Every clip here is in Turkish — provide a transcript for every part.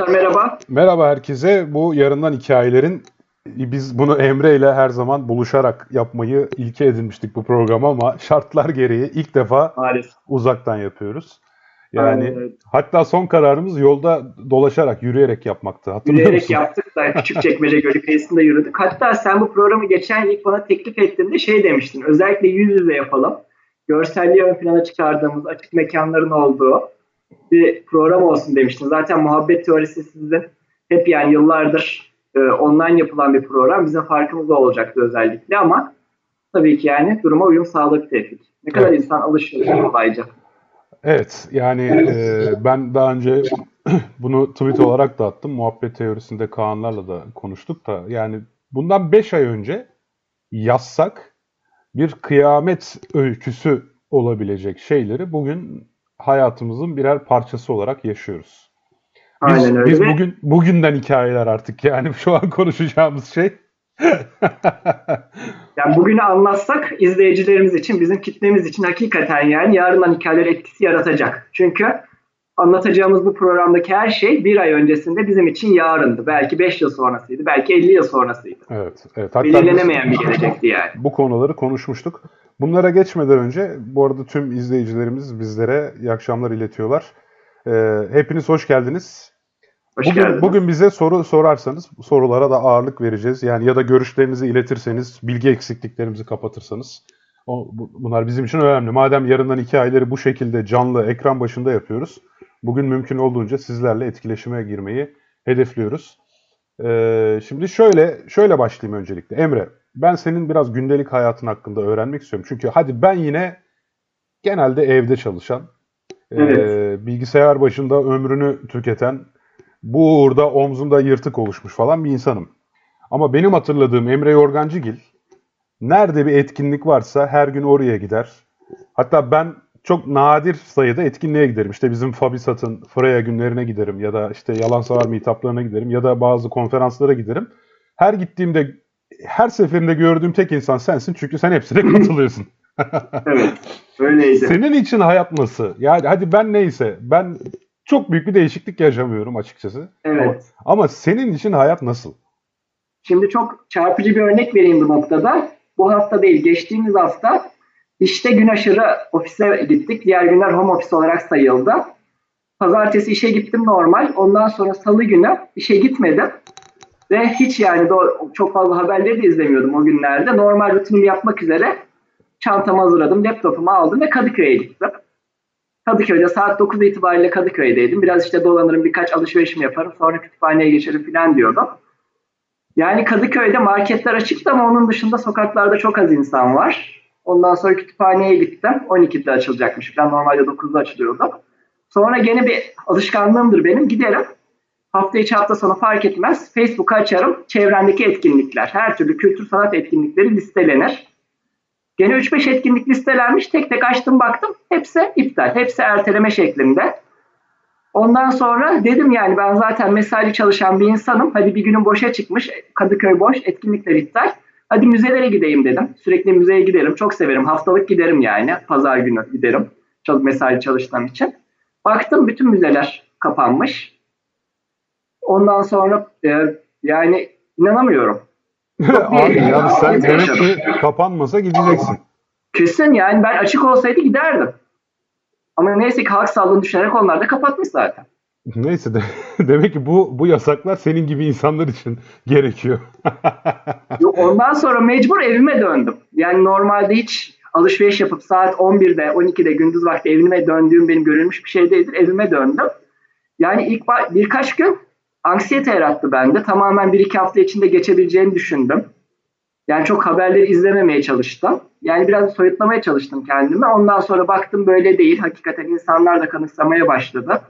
arkadaşlar merhaba. Merhaba herkese. Bu yarından hikayelerin biz bunu Emre ile her zaman buluşarak yapmayı ilke edinmiştik bu program ama şartlar gereği ilk defa Maalesef. uzaktan yapıyoruz. Yani Evet. hatta son kararımız yolda dolaşarak, yürüyerek yapmaktı. Hatırlıyor Yürüyerek musun? yaptık da Küçükçekmece Gölü kıyısında yürüdük. Hatta sen bu programı geçen ilk bana teklif ettiğinde şey demiştin. Özellikle yüz yüze yapalım. Görselliği ön plana çıkardığımız, açık mekanların olduğu bir program olsun demiştin. Zaten muhabbet teorisi sizin hep yani yıllardır e, online yapılan bir program. Bizim farkımız o olacaktı özellikle ama tabii ki yani duruma uyum sağladık Tevfik. Ne kadar Evet. insan alışıyor kolayca. Evet, yani e, ben daha önce bunu tweet olarak da attım. Muhabbet teorisinde Kaanlarla da konuştuk da yani bundan 5 ay önce yazsak bir kıyamet öyküsü olabilecek şeyleri bugün hayatımızın birer parçası olarak yaşıyoruz. Biz, Aynen öyle. biz bugün bugünden hikayeler artık yani şu an konuşacağımız şey. Yani bugünü anlatsak izleyicilerimiz için, bizim kitlemiz için hakikaten yani yarından hikayeler etkisi yaratacak. Çünkü anlatacağımız bu programdaki her şey bir ay öncesinde bizim için yarındı. Belki 5 yıl sonrasıydı, belki 50 yıl sonrasıydı. Evet, evet. Hatta biz- Belirlenemeyen bir gelecekti yani. bu konuları konuşmuştuk. Bunlara geçmeden önce bu arada tüm izleyicilerimiz bizlere iyi akşamlar iletiyorlar. Ee, hepiniz hoş geldiniz. Hoş bugün, geldiniz. bugün bize soru sorarsanız sorulara da ağırlık vereceğiz. Yani ya da görüşlerinizi iletirseniz, bilgi eksikliklerimizi kapatırsanız o, bu- bunlar bizim için önemli. Madem yarından hikayeleri bu şekilde canlı ekran başında yapıyoruz. Bugün mümkün olduğunca sizlerle etkileşime girmeyi hedefliyoruz. Ee, şimdi şöyle şöyle başlayayım öncelikle. Emre, ben senin biraz gündelik hayatın hakkında öğrenmek istiyorum. Çünkü hadi ben yine genelde evde çalışan, e, Evet. bilgisayar başında ömrünü tüketen, bu uğurda omzunda yırtık oluşmuş falan bir insanım. Ama benim hatırladığım Emre Yorgancıgil nerede bir etkinlik varsa her gün oraya gider. Hatta ben çok nadir sayıda etkinliğe giderim. İşte bizim Fabisat'ın Freya günlerine giderim ya da işte Yalan Savar meetuplarına giderim ya da bazı konferanslara giderim. Her gittiğimde her seferinde gördüğüm tek insan sensin çünkü sen hepsine katılıyorsun. Evet, öyleydi. Senin için hayat nasıl? Yani hadi ben neyse ben çok büyük bir değişiklik yaşamıyorum açıkçası. Evet. Ama, ama senin için hayat nasıl? Şimdi çok çarpıcı bir örnek vereyim bu noktada. Bu hafta değil, geçtiğimiz hafta işte gün aşırı ofise gittik. Diğer günler home office olarak sayıldı. Pazartesi işe gittim normal. Ondan sonra salı günü işe gitmedim. Ve hiç yani çok fazla haberleri de izlemiyordum o günlerde. Normal rutinimi yapmak üzere çantamı hazırladım, laptopumu aldım ve Kadıköy'e gittim. Kadıköy'de saat 9 itibariyle Kadıköy'deydim. Biraz işte dolanırım, birkaç alışverişimi yaparım. Sonra kütüphaneye geçerim falan diyordum. Yani Kadıköy'de marketler açıktı ama onun dışında sokaklarda çok az insan var. Ondan sonra kütüphaneye gittim. 12'de açılacakmış falan. Normalde 9'da açılıyordu. Sonra gene bir alışkanlığımdır benim. Giderim. Hafta içi hafta sonu fark etmez. Facebook'u açarım. Çevrendeki etkinlikler. Her türlü kültür sanat etkinlikleri listelenir. Gene 3-5 etkinlik listelenmiş. Tek tek açtım baktım. Hepsi iptal. Hepsi erteleme şeklinde. Ondan sonra dedim yani ben zaten mesai çalışan bir insanım. Hadi bir günüm boşa çıkmış. Kadıköy boş. Etkinlikler iptal. Hadi müzelere gideyim dedim. Sürekli müzeye giderim. Çok severim. Haftalık giderim yani. Pazar günü giderim. Çok mesai çalıştığım için. Baktım bütün müzeler kapanmış. Ondan sonra e, yani inanamıyorum. Abi yani sen demek ki kapanmasa gideceksin. Kesin yani ben açık olsaydı giderdim. Ama neyse ki halk sağlığını düşünerek onlar da kapatmış zaten. Neyse de demek ki bu bu yasaklar senin gibi insanlar için gerekiyor. Ondan sonra mecbur evime döndüm. Yani normalde hiç alışveriş yapıp saat 11'de 12'de gündüz vakti evime döndüğüm benim görülmüş bir şey değildir. Evime döndüm. Yani ilk birkaç gün anksiyete yarattı bende. Tamamen bir iki hafta içinde geçebileceğini düşündüm. Yani çok haberleri izlememeye çalıştım. Yani biraz soyutlamaya çalıştım kendimi. Ondan sonra baktım böyle değil. Hakikaten insanlar da kanıksamaya başladı.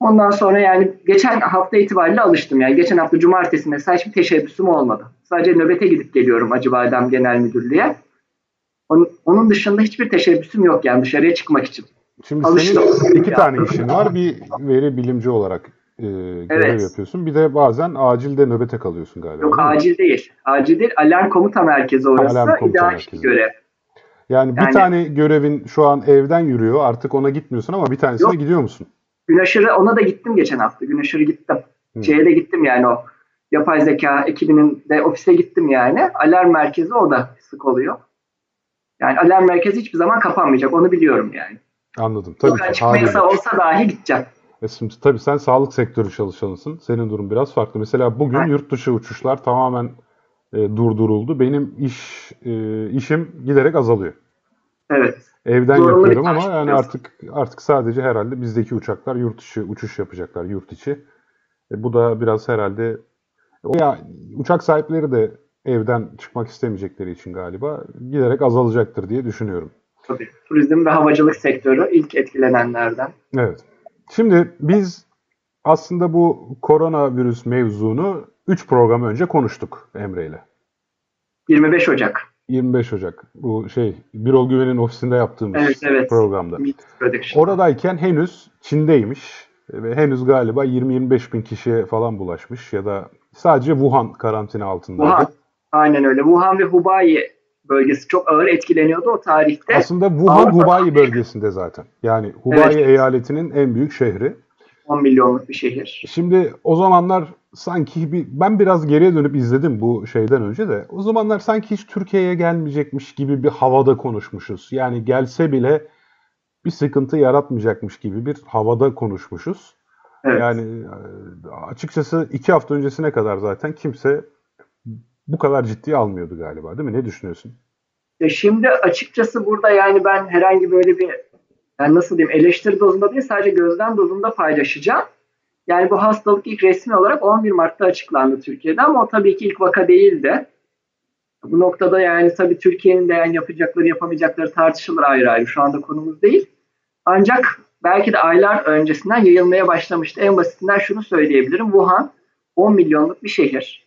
Ondan sonra yani geçen hafta itibariyle alıştım. Yani geçen hafta cumartesi mesela hiçbir teşebbüsüm olmadı. Sadece nöbete gidip geliyorum Acıbadem Genel Müdürlüğü'ye. Onun, onun dışında hiçbir teşebbüsüm yok yani dışarıya çıkmak için. Şimdi Alıştım. senin iki tane işin var. Bir veri bilimci olarak e, görev Evet. yapıyorsun. Bir de bazen acilde nöbete kalıyorsun galiba. Yok değil acil değil. Acil değil. Alarm komuta merkezi orası. Alarm komuta merkezi. görev. Yani bir Yani- tane görevin şu an evden yürüyor. Artık ona gitmiyorsun ama bir tanesine Yok. gidiyor musun? Gün aşırı ona da gittim geçen hafta. Gün aşırı gittim. Hı. Şeye de gittim yani o yapay zeka ekibinin de ofise gittim yani. Alarm merkezi o da sık oluyor. Yani alarm merkezi hiçbir zaman kapanmayacak. Onu biliyorum yani. Anladım. Tabii Sokağa ki çıkma haliyle. yasağı olsa dahi gideceğim. E şimdi tabii sen sağlık sektörü çalışanısın. Senin durum biraz farklı. Mesela bugün yurt dışı uçuşlar tamamen e, durduruldu. Benim iş e, işim giderek azalıyor. Evet. Evden Zorunlu bir yapıyorum ama yani biraz. artık artık sadece herhalde bizdeki uçaklar yurt dışı uçuş yapacaklar yurt içi. E, bu da biraz herhalde o ya uçak sahipleri de evden çıkmak istemeyecekleri için galiba giderek azalacaktır diye düşünüyorum. Tabii. Turizm ve havacılık sektörü ilk etkilenenlerden. Evet. Şimdi biz aslında bu koronavirüs mevzunu 3 program önce konuştuk Emre ile. 25 Ocak. 25 Ocak bu şey Birol Güven'in ofisinde yaptığımız Evet, evet. programda. Oradayken henüz Çin'deymiş ve henüz galiba 20-25 bin kişiye falan bulaşmış ya da sadece Wuhan karantina altındaydı. Wuhan. Aynen öyle. Wuhan ve Hubei bölgesi çok ağır etkileniyordu o tarihte. Aslında Wuhan Hubei bölgesinde zaten. Yani Hubei Evet. eyaletinin en büyük şehri. 10 milyonluk bir şehir. Şimdi o zamanlar sanki bir, ben biraz geriye dönüp izledim bu şeyden önce de. O zamanlar sanki hiç Türkiye'ye gelmeyecekmiş gibi bir havada konuşmuşuz. Yani gelse bile bir sıkıntı yaratmayacakmış gibi bir havada konuşmuşuz. Evet. Yani e, açıkçası iki hafta öncesine kadar zaten kimse bu kadar ciddiye almıyordu galiba değil mi? Ne düşünüyorsun? Ya şimdi açıkçası burada yani ben herhangi böyle bir yani nasıl diyeyim eleştiri dozunda değil sadece gözlem dozunda paylaşacağım. Yani bu hastalık ilk resmi olarak 11 Mart'ta açıklandı Türkiye'de ama o tabii ki ilk vaka değildi. Bu noktada yani tabii Türkiye'nin de yani yapacakları yapamayacakları tartışılır ayrı ayrı şu anda konumuz değil. Ancak belki de aylar öncesinden yayılmaya başlamıştı. En basitinden şunu söyleyebilirim. Wuhan 10 milyonluk bir şehir.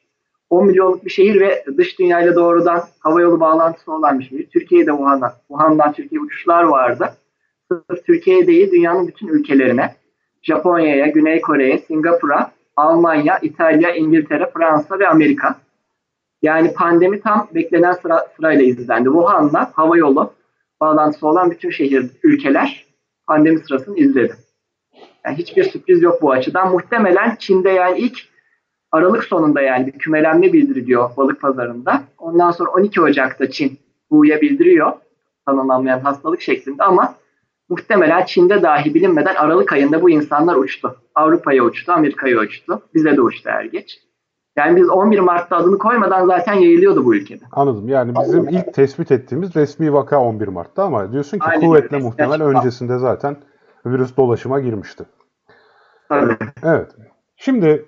10 milyonluk bir şehir ve dış dünyayla doğrudan havayolu bağlantısı olan bir şehir. Türkiye'de Wuhan'dan, Wuhan'dan Türkiye uçuşlar vardı. Sırf Türkiye değil dünyanın bütün ülkelerine, Japonya'ya, Güney Kore'ye, Singapur'a, Almanya, İtalya, İngiltere, Fransa ve Amerika. Yani pandemi tam beklenen sıra, sırayla izlendi. Wuhan'la havayolu bağlantısı olan bütün şehir, ülkeler pandemi sırasını izledi. Yani hiçbir sürpriz yok bu açıdan. Muhtemelen Çin'de yani ilk Aralık sonunda yani bir kümelenme bildiriliyor balık pazarında. Ondan sonra 12 Ocak'ta Çin WHO'ya bildiriyor tanımlanmayan hastalık şeklinde ama muhtemelen Çin'de dahi bilinmeden Aralık ayında bu insanlar uçtu. Avrupa'ya uçtu, Amerika'ya uçtu. Bize de uçtu er geç. Yani biz 11 Mart'ta adını koymadan zaten yayılıyordu bu ülkede. Anladım. Yani bizim ilk tespit ettiğimiz resmi vaka 11 Mart'ta ama diyorsun ki Aynen kuvvetle öyle. muhtemel öncesinde zaten virüs dolaşıma girmişti. Tabii. Evet. Şimdi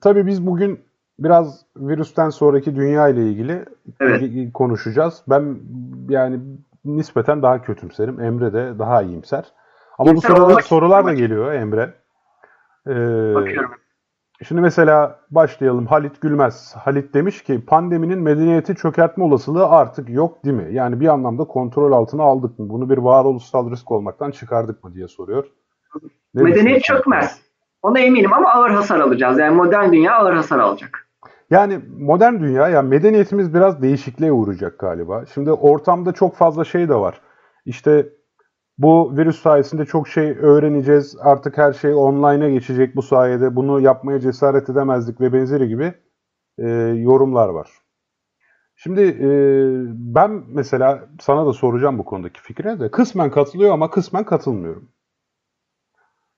tabii biz bugün biraz virüsten sonraki dünya ile ilgili Evet. konuşacağız. Ben yani nispeten daha kötümserim. Emre de daha iyimser. Ama bu sırada olmak sorular da geliyor Emre. Ee, Bakıyorum. Şimdi mesela başlayalım. Halit Gülmez. Halit demiş ki pandeminin medeniyeti çökertme olasılığı artık yok değil mi? Yani bir anlamda kontrol altına aldık mı? Bunu bir varoluşsal risk olmaktan çıkardık mı diye soruyor. Ne Medeniyet çökmez. Ona eminim ama ağır hasar alacağız. Yani modern dünya ağır hasar alacak. Yani modern dünya, yani medeniyetimiz biraz değişikliğe uğrayacak galiba. Şimdi ortamda çok fazla şey de var. İşte bu virüs sayesinde çok şey öğreneceğiz. Artık her şey online'a geçecek bu sayede. Bunu yapmaya cesaret edemezdik ve benzeri gibi e, yorumlar var. Şimdi e, ben mesela sana da soracağım bu konudaki fikre de kısmen katılıyor ama kısmen katılmıyorum.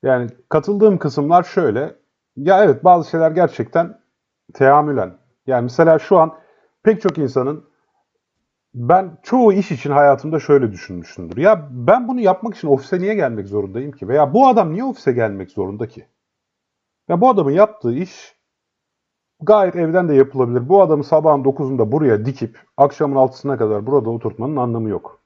Yani katıldığım kısımlar şöyle. Ya evet bazı şeyler gerçekten teamülen. Yani mesela şu an pek çok insanın ben çoğu iş için hayatımda şöyle düşünmüşümdür. Ya ben bunu yapmak için ofise niye gelmek zorundayım ki? Veya bu adam niye ofise gelmek zorunda ki? Ya bu adamın yaptığı iş gayet evden de yapılabilir. Bu adamı sabahın 9'unda buraya dikip akşamın 6'sına kadar burada oturtmanın anlamı yok.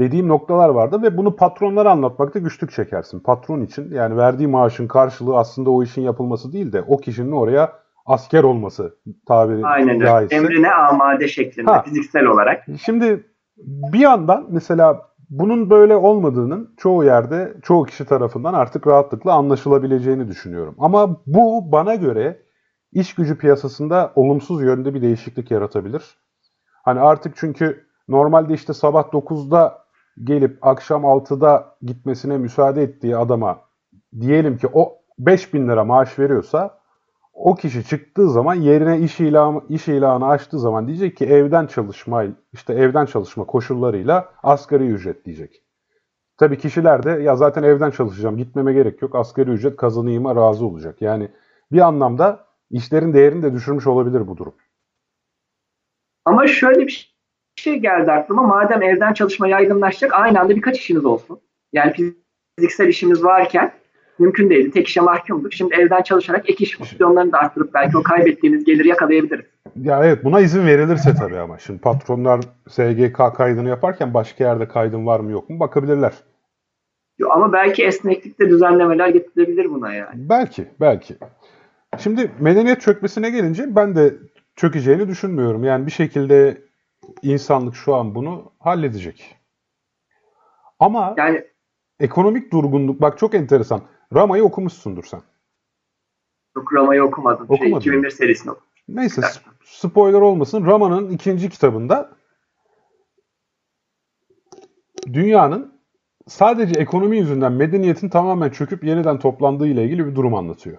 Dediğim noktalar vardı ve bunu patronlara anlatmakta güçlük çekersin. Patron için yani verdiği maaşın karşılığı aslında o işin yapılması değil de o kişinin oraya asker olması tabiri Aynen caizse. Emrine amade şeklinde Ha. fiziksel olarak. Şimdi bir yandan mesela bunun böyle olmadığının çoğu yerde çoğu kişi tarafından artık rahatlıkla anlaşılabileceğini düşünüyorum. Ama bu bana göre iş gücü piyasasında olumsuz yönde bir değişiklik yaratabilir. Hani artık çünkü normalde işte sabah 9'da gelip akşam 6'da gitmesine müsaade ettiği adama diyelim ki o 5000 lira maaş veriyorsa o kişi çıktığı zaman yerine iş ilanı, iş ilanı açtığı zaman diyecek ki evden çalışma işte evden çalışma koşullarıyla asgari ücret diyecek. Tabii kişiler de ya zaten evden çalışacağım gitmeme gerek yok asgari ücret kazanayıma razı olacak. Yani bir anlamda işlerin değerini de düşürmüş olabilir bu durum. Ama şöyle bir şey geldi aklıma. Madem evden çalışma yaygınlaşacak aynı anda birkaç işiniz olsun. Yani fiziksel işimiz varken mümkün değildi. Tek işe mahkumduk. Şimdi evden çalışarak ek iş fonksiyonlarını da arttırıp belki o kaybettiğimiz geliri yakalayabiliriz. Ya evet buna izin verilirse tabii ama. Şimdi patronlar SGK kaydını yaparken başka yerde kaydın var mı yok mu bakabilirler. Ama belki esneklikte düzenlemeler getirilebilir buna yani. Belki, belki. Şimdi medeniyet çökmesine gelince ben de çökeceğini düşünmüyorum. Yani bir şekilde insanlık şu an bunu halledecek. Ama yani ekonomik durgunluk bak çok enteresan. Rama'yı okumuşsundur sen. Yok Rama'yı okumadım. Şey, Okumadın. Şey, 2001 serisini okudum. Neyse spoiler olmasın. Rama'nın ikinci kitabında dünyanın sadece ekonomi yüzünden medeniyetin tamamen çöküp yeniden toplandığı ile ilgili bir durum anlatıyor.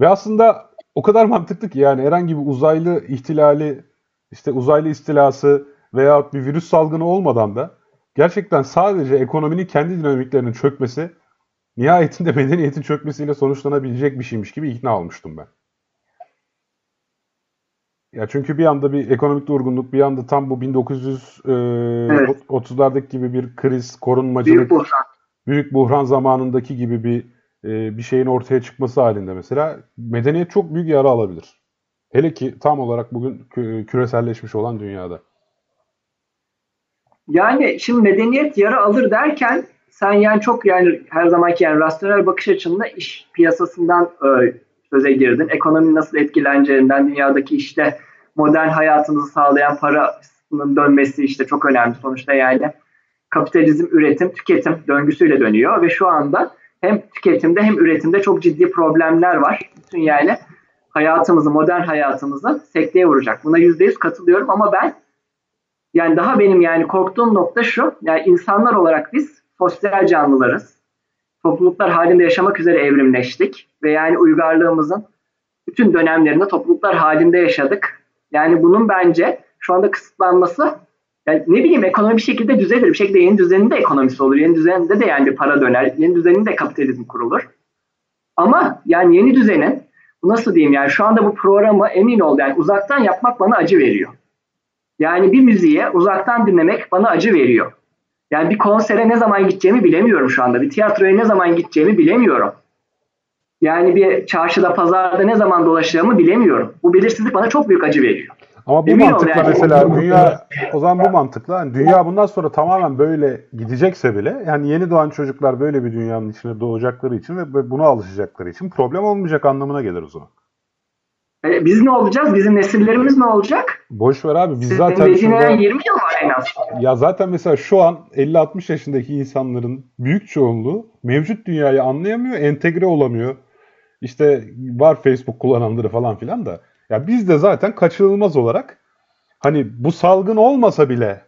Ve aslında o kadar mantıklı ki yani herhangi bir uzaylı ihtilali, işte uzaylı istilası veya bir virüs salgını olmadan da gerçekten sadece ekonominin kendi dinamiklerinin çökmesi nihayetinde medeniyetin çökmesiyle sonuçlanabilecek bir şeymiş gibi ikna olmuştum ben. Ya çünkü bir anda bir ekonomik durgunluk, bir anda tam bu 1930'lardaki evet. gibi bir kriz, korunmacılık, büyük buhran, büyük buhran zamanındaki gibi bir e, bir şeyin ortaya çıkması halinde mesela medeniyet çok büyük yara alabilir. Hele ki tam olarak bugün küreselleşmiş olan dünyada. Yani şimdi medeniyet yara alır derken sen yani çok yani her zamanki yani rasyonel bakış açınla iş piyasasından e, söze girdin. Ekonominin nasıl etkileneceğinden, dünyadaki işte modern hayatımızı sağlayan paranın dönmesi işte çok önemli. Sonuçta yani kapitalizm üretim, tüketim döngüsüyle dönüyor ve şu anda hem tüketimde hem üretimde çok ciddi problemler var. Bütün yani hayatımızı, modern hayatımızı sekteye vuracak. Buna yüzde yüz katılıyorum ama ben yani daha benim yani korktuğum nokta şu. Yani insanlar olarak biz sosyal canlılarız. Topluluklar halinde yaşamak üzere evrimleştik ve yani uygarlığımızın bütün dönemlerinde topluluklar halinde yaşadık. Yani bunun bence şu anda kısıtlanması yani ne bileyim ekonomi bir şekilde düzelir. Bir şekilde yeni düzenin de ekonomisi olur. Yeni düzeninde de yani para döner. Yeni düzenin de kapitalizm kurulur. Ama yani yeni düzenin nasıl diyeyim yani şu anda bu programı emin ol yani uzaktan yapmak bana acı veriyor. Yani bir müziğe uzaktan dinlemek bana acı veriyor. Yani bir konsere ne zaman gideceğimi bilemiyorum şu anda. Bir tiyatroya ne zaman gideceğimi bilemiyorum. Yani bir çarşıda, pazarda ne zaman dolaşacağımı bilemiyorum. Bu belirsizlik bana çok büyük acı veriyor. Ama bu Emin mantıkla yani. mesela dünya o zaman bu mantıkla yani dünya bundan sonra tamamen böyle gidecekse bile yani yeni doğan çocuklar böyle bir dünyanın içine doğacakları için ve buna alışacakları için problem olmayacak anlamına gelir o zaman. E, biz ne olacağız? Bizim nesillerimiz ne olacak? Boş ver abi. Biz Sizin zaten şurada... 20 yıl var en az. Ya zaten mesela şu an 50-60 yaşındaki insanların büyük çoğunluğu mevcut dünyayı anlayamıyor, entegre olamıyor. İşte var Facebook kullananları falan filan da. Ya biz de zaten kaçınılmaz olarak hani bu salgın olmasa bile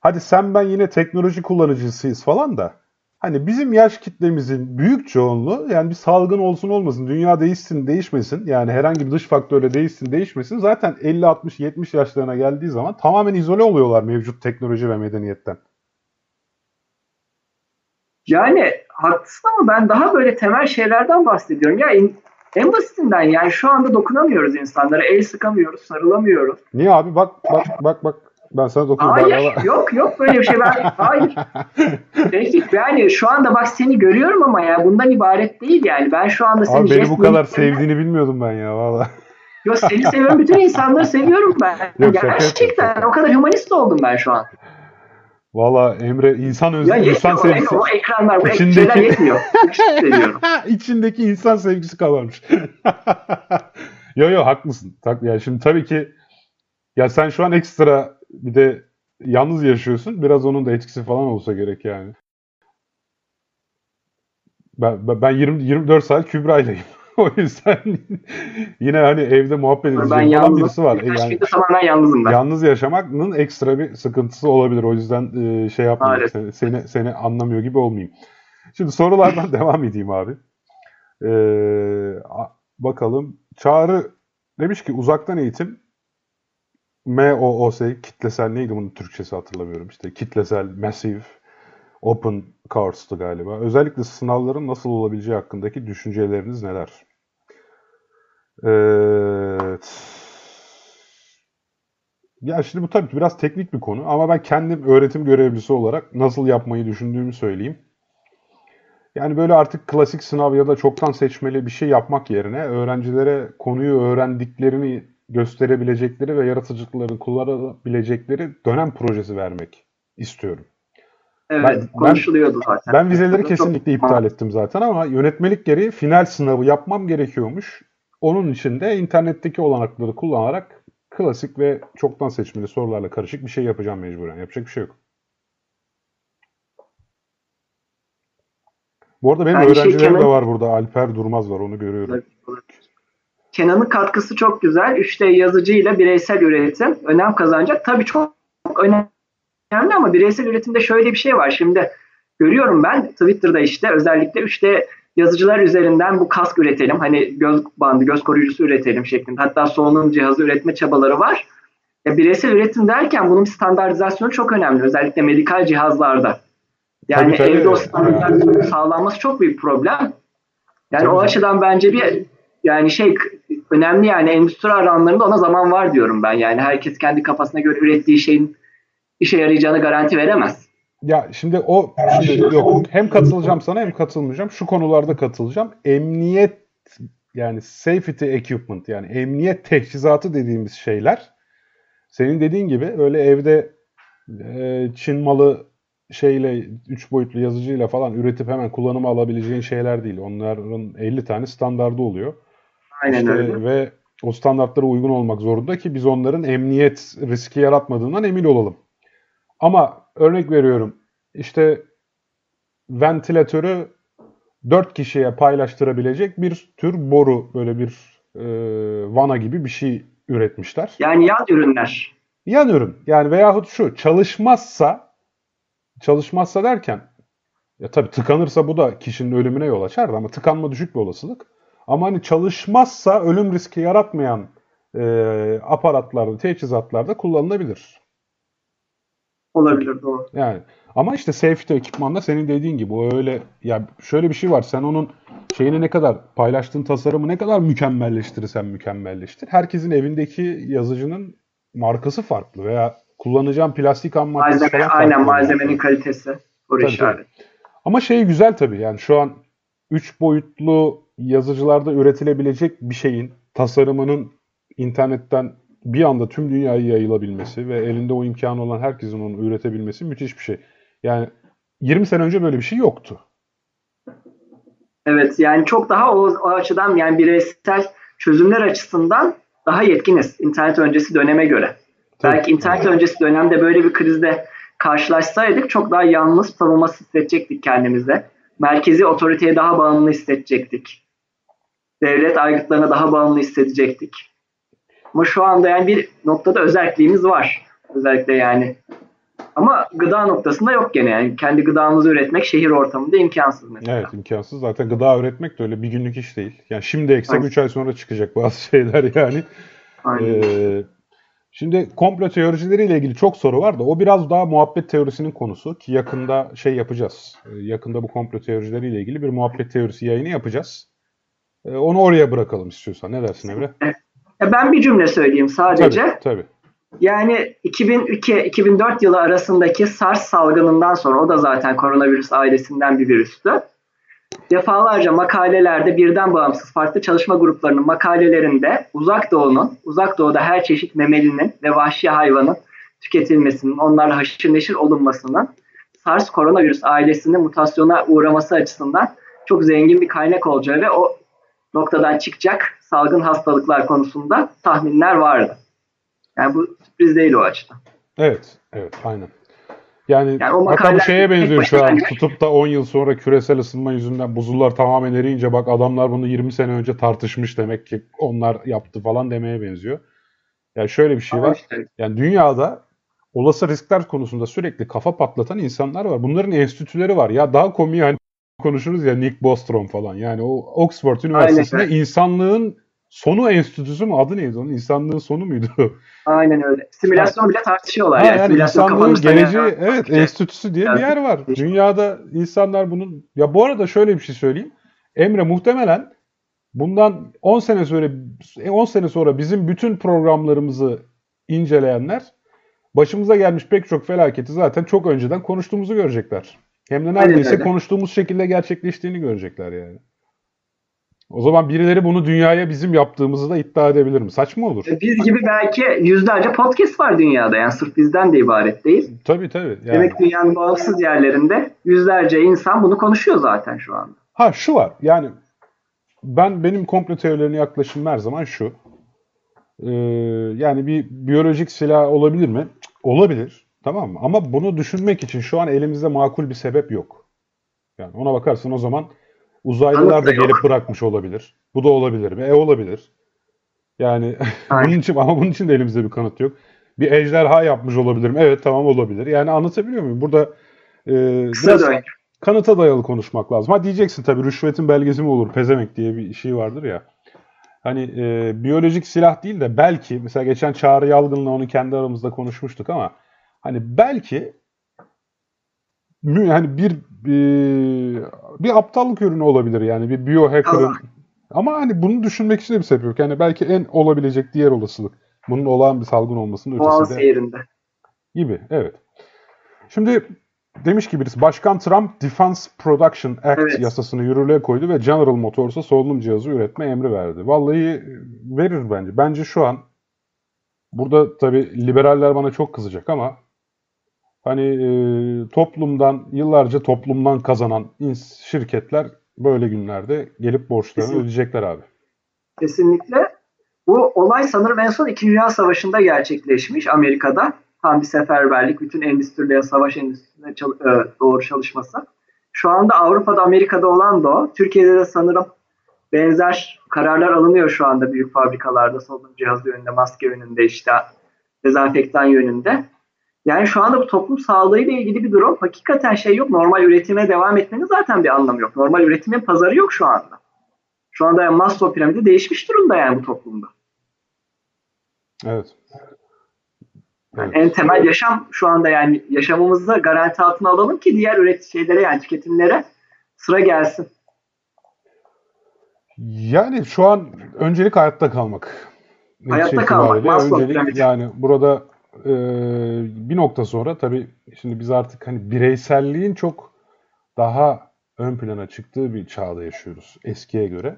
hadi sen ben yine teknoloji kullanıcısıyız falan da hani bizim yaş kitlemizin büyük çoğunluğu yani bir salgın olsun olmasın, dünya değişsin değişmesin yani herhangi bir dış faktörle değişsin değişmesin zaten 50 60 70 yaşlarına geldiği zaman tamamen izole oluyorlar mevcut teknoloji ve medeniyetten. Yani haklısın ama ben daha böyle temel şeylerden bahsediyorum. Ya en basitinden yani şu anda dokunamıyoruz insanlara. El sıkamıyoruz, sarılamıyoruz. Niye abi? Bak bak bak bak. Ben sana dokunuyorum. Hayır bak, yok yok böyle bir şey ben hayır. Peki yani şu anda bak seni görüyorum ama ya bundan ibaret değil yani. Ben şu anda seni Abi beni bu kadar sevdiğini bilmiyordum ben ya valla. Yok seni seviyorum. Bütün insanları seviyorum ben. Yok, Gerçekten o kadar humanist oldum ben şu an. Valla Emre insan özü, ya insan sevgisi. O ekranlar bu içindeki... yetmiyor. İçindeki insan sevgisi kalmamış. yo yo haklısın. Yani şimdi tabii ki ya sen şu an ekstra bir de yalnız yaşıyorsun. Biraz onun da etkisi falan olsa gerek yani. Ben, ben 20, 24 saat Kübra'yleyim. o yüzden yine hani evde muhabbet edecek ben falan birisi var. Yani, tamamen yalnızım ben. Yalnız yaşamanın ekstra bir sıkıntısı olabilir. O yüzden e, şey yapmayayım. Seni, seni, seni anlamıyor gibi olmayayım. Şimdi sorulardan devam edeyim abi. Ee, bakalım. Çağrı demiş ki uzaktan eğitim MOOS kitlesel neydi bunun Türkçesi hatırlamıyorum. İşte kitlesel, massive, open cours'tu galiba. Özellikle sınavların nasıl olabileceği hakkındaki düşünceleriniz neler? Evet. Ya şimdi bu tabii ki biraz teknik bir konu ama ben kendim öğretim görevlisi olarak nasıl yapmayı düşündüğümü söyleyeyim. Yani böyle artık klasik sınav ya da çoktan seçmeli bir şey yapmak yerine öğrencilere konuyu öğrendiklerini gösterebilecekleri ve yaratıcılıklarını kullanabilecekleri dönem projesi vermek istiyorum. Evet, Ben- konuşuluyordu zaten. Ben vizeleri kesinlikle iptal ettim zaten ama yönetmelik gereği final sınavı yapmam gerekiyormuş. Onun için de internetteki olanakları kullanarak klasik ve çoktan seçmeli sorularla karışık bir şey yapacağım mecburen. Yapacak bir şey yok. Bu arada benim Yani şey öğrencilerim de Kenan- var burada. Alper Durmaz var onu görüyorum. Kenan'ın katkısı çok güzel. 3D yazıcıyla bireysel üretim önem kazanacak. Tabii çok, çok önemli ama bireysel üretimde şöyle bir şey var. Şimdi görüyorum ben Twitter'da işte özellikle 3D yazıcılar üzerinden bu kask üretelim. Hani göz bandı, göz koruyucusu üretelim şeklinde. Hatta solunum cihazı üretme çabaları var. Ya bireysel üretim derken bunun standartizasyonu çok önemli. Özellikle medikal cihazlarda. Yani Tabii, tabii. evde o standartizasyonun sağlanması çok büyük problem. Yani Tabii o açıdan bence bir yani şey önemli yani endüstri alanlarında ona zaman var diyorum ben. Yani herkes kendi kafasına göre ürettiği şeyin işe yarayacağını garanti veremez. Ya şimdi o şimdi yok hem katılacağım sana hem katılmayacağım. Şu konularda katılacağım. Emniyet yani safety equipment yani emniyet teçhizatı dediğimiz şeyler senin dediğin gibi öyle evde e, Çin malı şeyle üç boyutlu yazıcıyla falan üretip hemen kullanıma alabileceğin şeyler değil. Onların 50 tane standardı oluyor. Aynen İşte öyle. ve o standartlara uygun olmak zorunda ki biz onların emniyet riski yaratmadığından emin olalım. Ama örnek veriyorum işte ventilatörü 4 kişiye paylaştırabilecek bir tür boru böyle bir e, vana gibi bir şey üretmişler. Yani yan ürünler. Yan ürün yani veyahut şu çalışmazsa çalışmazsa derken ya tabii tıkanırsa bu da kişinin ölümüne yol açar ama tıkanma düşük bir olasılık. Ama hani çalışmazsa ölüm riski yaratmayan e, aparatlarda, teçhizatlarda kullanılabilir. Olabilir doğru. Yani ama işte safety ekipmanda senin dediğin gibi o öyle ya şöyle bir şey var. Sen onun şeyini ne kadar paylaştığın tasarımı ne kadar mükemmelleştirirsen mükemmelleştir. Herkesin evindeki yazıcının markası farklı veya kullanacağın plastik ham maddesi Malzeme, falan farklı. aynen malzemenin kalitesi. Soru işareti. Ama şey güzel tabii yani şu an 3 boyutlu yazıcılarda üretilebilecek bir şeyin tasarımının internetten bir anda tüm dünyaya yayılabilmesi ve elinde o imkanı olan herkesin onu üretebilmesi müthiş bir şey. Yani 20 sene önce böyle bir şey yoktu. Evet yani çok daha o, o açıdan yani bireysel çözümler açısından daha yetkiniz internet öncesi döneme göre. Tabii. Belki internet öncesi dönemde böyle bir krizde karşılaşsaydık çok daha yalnız savunmasız hissedecektik kendimize. Merkezi otoriteye daha bağımlı hissedecektik. Devlet aygıtlarına daha bağımlı hissedecektik. Ama şu anda yani bir noktada özelliğimiz var. Özellikle yani. Ama gıda noktasında yok gene yani. Kendi gıdamızı üretmek şehir ortamında imkansız mesela. Evet imkansız. Zaten gıda üretmek de öyle bir günlük iş değil. Yani şimdi Aynen. 3 ay sonra çıkacak bazı şeyler yani. Aynen. Ee, şimdi komplo teorileriyle ilgili çok soru var da o biraz daha muhabbet teorisinin konusu ki yakında şey yapacağız. Ee, yakında bu komplo teorileriyle ilgili bir muhabbet teorisi yayını yapacağız. Ee, onu oraya bırakalım istiyorsan. Ne dersin Emre? Ya ben bir cümle söyleyeyim sadece. Tabii, tabii. Yani 2002-2004 yılı arasındaki SARS salgınından sonra o da zaten koronavirüs ailesinden bir virüstü. Defalarca makalelerde birden bağımsız farklı çalışma gruplarının makalelerinde uzak doğunun, uzak doğuda her çeşit memelinin ve vahşi hayvanın tüketilmesinin, onlarla haşır neşir olunmasının SARS koronavirüs ailesinin mutasyona uğraması açısından çok zengin bir kaynak olacağı ve o noktadan çıkacak salgın hastalıklar konusunda tahminler vardı. Yani bu sürpriz değil o açıdan. Evet, evet, aynen. Yani, Yani o hatta bu şeye benziyor şu an. Tutup da 10 yıl sonra küresel ısınma yüzünden buzullar tamamen eriyince bak adamlar bunu 20 sene önce tartışmış demek ki onlar yaptı falan demeye benziyor. Yani şöyle bir şey var. işte Yani dünyada olası riskler konusunda sürekli kafa patlatan insanlar var. Bunların enstitüleri var. Ya daha komiği hani konuşuruz ya Nick Bostrom falan. Yani o Oxford Üniversitesi'nde Aynen. insanlığın sonu enstitüsü mü? Adı neydi onun? İnsanlığın sonu muydu? Aynen öyle. Simülasyon bile tartışıyorlar. Ha, yani, yani insanlığın geleceği yapacak? evet enstitüsü diye bir Yani- yer var. Dünyada insanlar bunun ya bu arada şöyle bir şey söyleyeyim. Emre muhtemelen bundan 10 sene sonra 10 sene sonra bizim bütün programlarımızı inceleyenler başımıza gelmiş pek çok felaketi zaten çok önceden konuştuğumuzu görecekler. Hem de neredeyse konuştuğumuz şekilde gerçekleştiğini görecekler yani. O zaman birileri bunu dünyaya bizim yaptığımızı da iddia edebilir mi? Saçma olur. Biz gibi belki yüzlerce podcast var dünyada. Yani sırf bizden de ibaret değil. Tabii tabii. Yani. Demek dünyanın bağımsız yerlerinde yüzlerce insan bunu konuşuyor zaten şu anda. Ha şu var yani ben benim komplo teorilerine yaklaşım her zaman şu. Ee, yani bir biyolojik silah olabilir mi? Olabilir. Tamam mı? Ama bunu düşünmek için şu an elimizde makul bir sebep yok. Yani ona bakarsın o zaman uzaylılar da gelip bırakmış olabilir. Bu da olabilir mi? E olabilir. Yani bunun için ama bunun için de elimizde bir kanıt yok. Bir ejderha yapmış olabilir mi? Evet tamam olabilir. Yani anlatabiliyor muyum? Burada e, biraz- kanıta dayalı konuşmak lazım. Ha diyeceksin tabii rüşvetin belgesi mi olur pezemek diye bir şey vardır ya. Hani e, biyolojik silah değil de belki mesela geçen Çağrı Yalgın'la onu kendi aramızda konuşmuştuk ama hani belki hani bir bir, bir aptallık ürünü olabilir yani bir biohacker'ın ama hani bunu düşünmek için de bir sebep yok. Yani belki en olabilecek diğer olasılık bunun olağan bir salgın olmasının Doğal ötesinde seyrinde. gibi. Evet. Şimdi demiş ki birisi Başkan Trump Defense Production Act Evet. yasasını yürürlüğe koydu ve General Motors'a solunum cihazı üretme emri verdi. Vallahi verir bence. Bence şu an burada tabii liberaller bana çok kızacak ama hani e, toplumdan yıllarca toplumdan kazanan şirketler böyle günlerde gelip borçlarını Kesin. ödeyecekler abi. Kesinlikle. Bu olay sanırım en son 2. Dünya Savaşı'nda gerçekleşmiş Amerika'da. Tam bir seferberlik, bütün endüstriye, savaş endüstrisine çal- e, doğru çalışması. Şu anda Avrupa'da, Amerika'da olan da o. Türkiye'de de sanırım benzer kararlar alınıyor şu anda büyük fabrikalarda solunum cihazı yönünde, maske yönünde, işte dezenfektan yönünde. Yani şu anda bu toplum sağlığıyla ilgili bir durum. Hakikaten şey yok. Normal üretime devam etmenin zaten bir anlamı yok. Normal üretimin pazarı yok şu anda. Şu anda yani Maslow piramidi değişmiş durumda yani bu toplumda. Evet. Yani en temel yaşam şu anda yani yaşamımızı garanti altına alalım ki diğer üret şeylere yani tüketimlere sıra gelsin. Yani şu an öncelik hayatta kalmak. Hayatta Netice kalmak, Maslow öncelik piramidi. yani burada e, bir nokta sonra tabii şimdi biz artık hani bireyselliğin çok daha ön plana çıktığı bir çağda yaşıyoruz eskiye göre.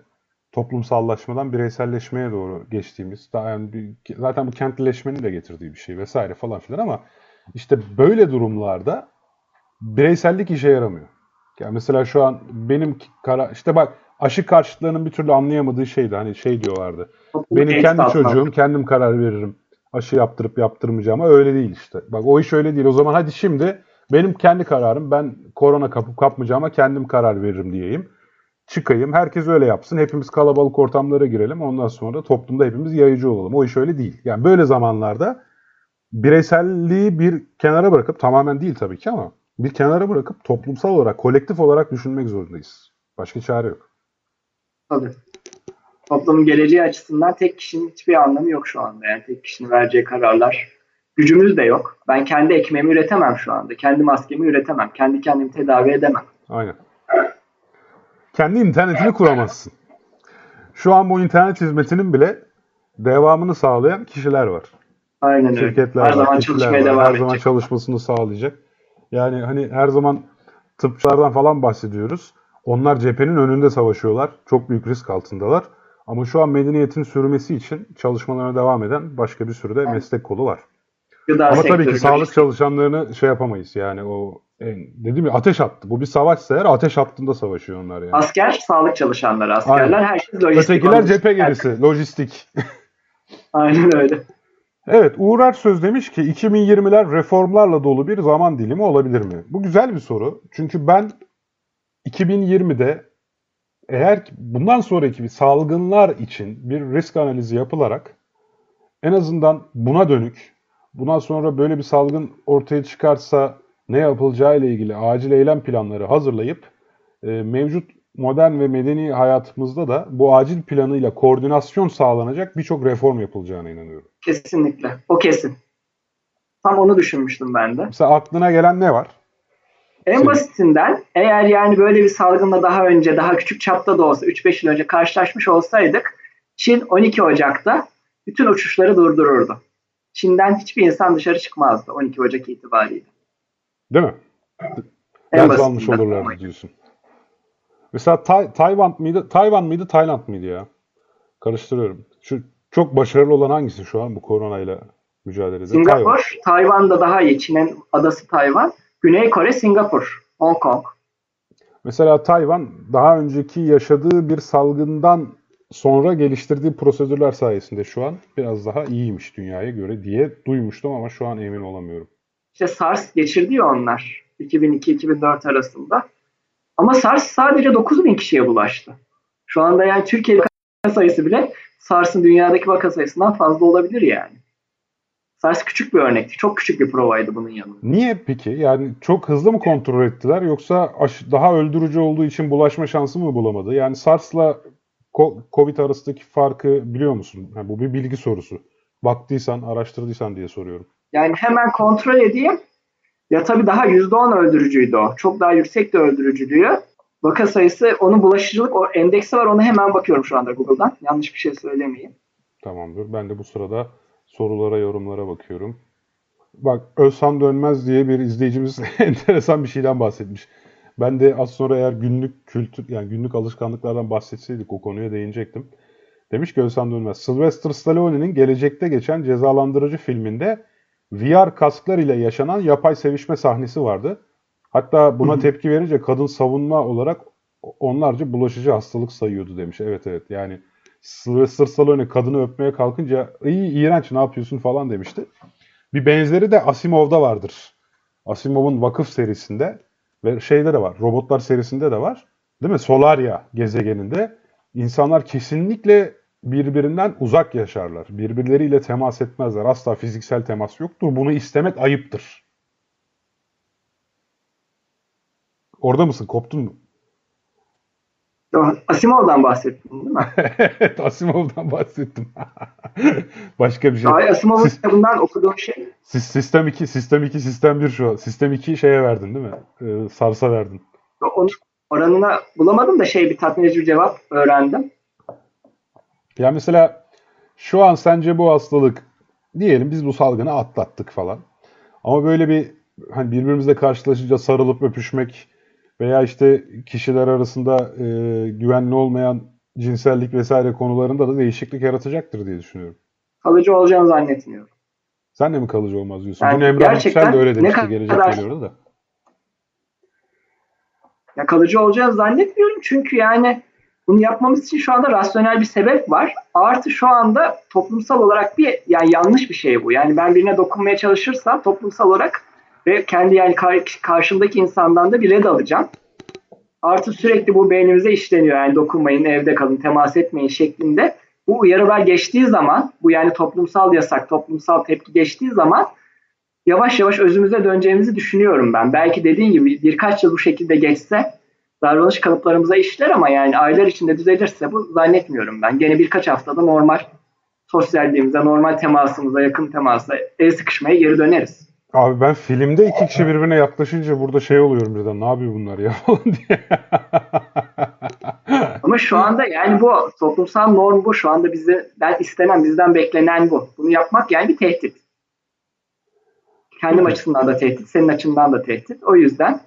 Toplumsallaşmadan bireyselleşmeye doğru geçtiğimiz, daha yani bir- zaten bu kentlileşmenin de getirdiği bir şey vesaire falan filan ama işte böyle durumlarda bireysellik işe yaramıyor. Yani mesela şu an benim kara işte bak aşı karşıtlarının bir türlü anlayamadığı şeydi. Hani şey diyorlardı. Benim kendi çocuğum kendim karar veririm. Aşı yaptırıp yaptırmayacağıma öyle değil işte. Bak o iş öyle değil. O zaman hadi şimdi benim kendi kararım. Ben korona kapıp kapmayacağıma kendim karar veririm diyeyim. Çıkayım. Herkes öyle yapsın. Hepimiz kalabalık ortamlara girelim. Ondan sonra da toplumda hepimiz yayıcı olalım. O iş öyle değil. Yani böyle zamanlarda bireyselliği bir kenara bırakıp tamamen değil tabii ki ama bir kenara bırakıp toplumsal olarak, kolektif olarak düşünmek zorundayız. Başka çare yok. Tabii. Toplumun geleceği açısından tek kişinin hiçbir anlamı yok şu anda. Yani tek kişinin vereceği kararlar. Gücümüz de yok. Ben kendi ekmeğimi üretemem şu anda. Kendi maskemi üretemem. Kendi kendimi tedavi edemem. Aynen. Kendi internetini kuramazsın. Şu an bu internet hizmetinin bile devamını sağlayan kişiler var. Aynen öyle. Şirketler Her var, zaman çalışmaya var. devam Her edecek. zaman çalışmasını sağlayacak. Yani hani her zaman tıpçılardan falan bahsediyoruz. Onlar cephenin önünde savaşıyorlar. Çok büyük risk altındalar. Ama şu an medeniyetin sürmesi için çalışmalarına devam eden başka bir sürü de meslek kolu var. Gıda Ama tabii ki sağlık lojistik. çalışanlarını şey yapamayız. Yani o en, dediğim gibi ateş attı. Bu bir savaşsa eğer ateş hattında savaşıyor onlar yani. Asker, sağlık çalışanları. Askerler Aynen. her şey lojistik. Ötekiler olmuş. cephe gerisi, lojistik. Aynen öyle. Evet, Uğur Ersöz demiş ki 2020'ler reformlarla dolu bir zaman dilimi olabilir mi? Bu güzel bir soru. Çünkü ben 2020'de eğer ki bundan sonraki bir salgınlar için bir risk analizi yapılarak en azından buna dönük, bundan sonra böyle bir salgın ortaya çıkarsa ne yapılacağı ile ilgili acil eylem planları hazırlayıp e, mevcut modern ve medeni hayatımızda da bu acil planıyla koordinasyon sağlanacak birçok reform yapılacağına inanıyorum. Kesinlikle. O kesin. Tam onu düşünmüştüm ben de. Mesela aklına gelen ne var? En basitinden eğer yani böyle bir salgınla daha önce daha küçük çapta da olsa 3-5 yıl önce karşılaşmış olsaydık Çin 12 Ocak'ta bütün uçuşları durdururdu. Çin'den hiçbir insan dışarı çıkmazdı 12 Ocak itibariyle. Değil mi? En Ders almış olurlardı diyorsun. Mesela Tay- Tayvan mıydı? Tayvan mıydı? Tayland mıydı ya? Karıştırıyorum. Şu çok başarılı olan hangisi şu an bu koronayla mücadelede? Tayvan. Singapur, Tayvan'da daha iyi. Çin'in adası Tayvan. Güney Kore, Singapur, Hong Kong. Mesela Tayvan daha önceki yaşadığı bir salgından sonra geliştirdiği prosedürler sayesinde şu an biraz daha iyiymiş dünyaya göre diye duymuştum ama şu an emin olamıyorum. İşte SARS geçirdi ya onlar 2002-2004 arasında. Ama SARS sadece 9 bin kişiye bulaştı. Şu anda yani Türkiye sayısı bile SARS'ın dünyadaki vaka sayısından fazla olabilir yani. SARS küçük bir örnekti. Çok küçük bir provaydı bunun yanında. Niye peki? Yani çok hızlı mı kontrol ettiler yoksa daha öldürücü olduğu için bulaşma şansı mı bulamadı? Yani SARS'la Covid arasındaki farkı biliyor musun? Ha, bu bir bilgi sorusu. Baktıysan, araştırdıysan diye soruyorum. Yani hemen kontrol edeyim. Ya tabii daha %10 öldürücüydü o. Çok daha yüksek de öldürücülüğü. Vaka sayısı, onun bulaşıcılık o endeksi var. Ona hemen bakıyorum şu anda Google'dan. Yanlış bir şey söylemeyeyim. Tamamdır. Ben de bu sırada sorulara, yorumlara bakıyorum. Bak Özhan Dönmez diye bir izleyicimiz enteresan bir şeyden bahsetmiş. Ben de az sonra eğer günlük kültür yani günlük alışkanlıklardan bahsetseydik o konuya değinecektim. Demiş ki Özhan Dönmez, Sylvester Stallone'nin gelecekte geçen cezalandırıcı filminde VR kasklar ile yaşanan yapay sevişme sahnesi vardı. Hatta buna tepki verince kadın savunma olarak onlarca bulaşıcı hastalık sayıyordu demiş. Evet evet yani Sylvester Stallone kadını öpmeye kalkınca iyi iğrenç ne yapıyorsun falan demişti. Bir benzeri de Asimov'da vardır. Asimov'un Vakıf serisinde ve şeyde de var. Robotlar serisinde de var. Değil mi? Solaria gezegeninde insanlar kesinlikle birbirinden uzak yaşarlar. Birbirleriyle temas etmezler. Asla fiziksel temas yoktur. Bunu istemek ayıptır. Orada mısın? Koptun mu? Asimov'dan bahsettin değil mi? evet, Asimov'dan bahsettim. Başka bir şey. Ay, Asimov'un Sis- kitabından okuduğum şey. Sis- Sistem 2, Sistem 2, Sistem 1 şu an. Sistem 2 şeye verdin değil mi? Ee, Sars'a verdin. Onun oranına bulamadım da şey bir tatmin edici bir cevap öğrendim. Ya mesela şu an sence bu hastalık diyelim biz bu salgını atlattık falan. Ama böyle bir hani birbirimizle karşılaşınca sarılıp öpüşmek veya işte kişiler arasında e, güvenli olmayan cinsellik vesaire konularında da değişiklik yaratacaktır diye düşünüyorum. Kalıcı olacağını zannetmiyorum. Sen de mi kalıcı olmaz diyorsun? Yani Emrah gerçekten Yüksel de öyle demişti. kadar- Gelecek geliyordu da. Ya kalıcı olacağını zannetmiyorum çünkü yani bunu yapmamız için şu anda rasyonel bir sebep var. Artı şu anda toplumsal olarak bir yani yanlış bir şey bu. Yani ben birine dokunmaya çalışırsam toplumsal olarak ve kendi yani kar- karşımdaki insandan da bir red alacağım. Artı sürekli bu beynimize işleniyor. Yani dokunmayın, evde kalın, temas etmeyin şeklinde. Bu uyarılar geçtiği zaman, bu yani toplumsal yasak, toplumsal tepki geçtiği zaman yavaş yavaş özümüze döneceğimizi düşünüyorum ben. Belki dediğin gibi birkaç yıl bu şekilde geçse davranış kalıplarımıza işler ama yani aylar içinde düzelirse bu zannetmiyorum ben. Gene birkaç haftada normal sosyalliğimize, normal temasımıza, yakın temasa, el sıkışmaya geri döneriz. Abi ben filmde iki kişi birbirine yaklaşınca burada şey oluyorum birden. Ne yapıyor bunlar ya falan diye. Ama şu anda yani bu toplumsal norm bu. Şu anda bizden istenen, bizden beklenen bu. Bunu yapmak yani bir tehdit. Kendim açısından da tehdit, senin açından da tehdit. O yüzden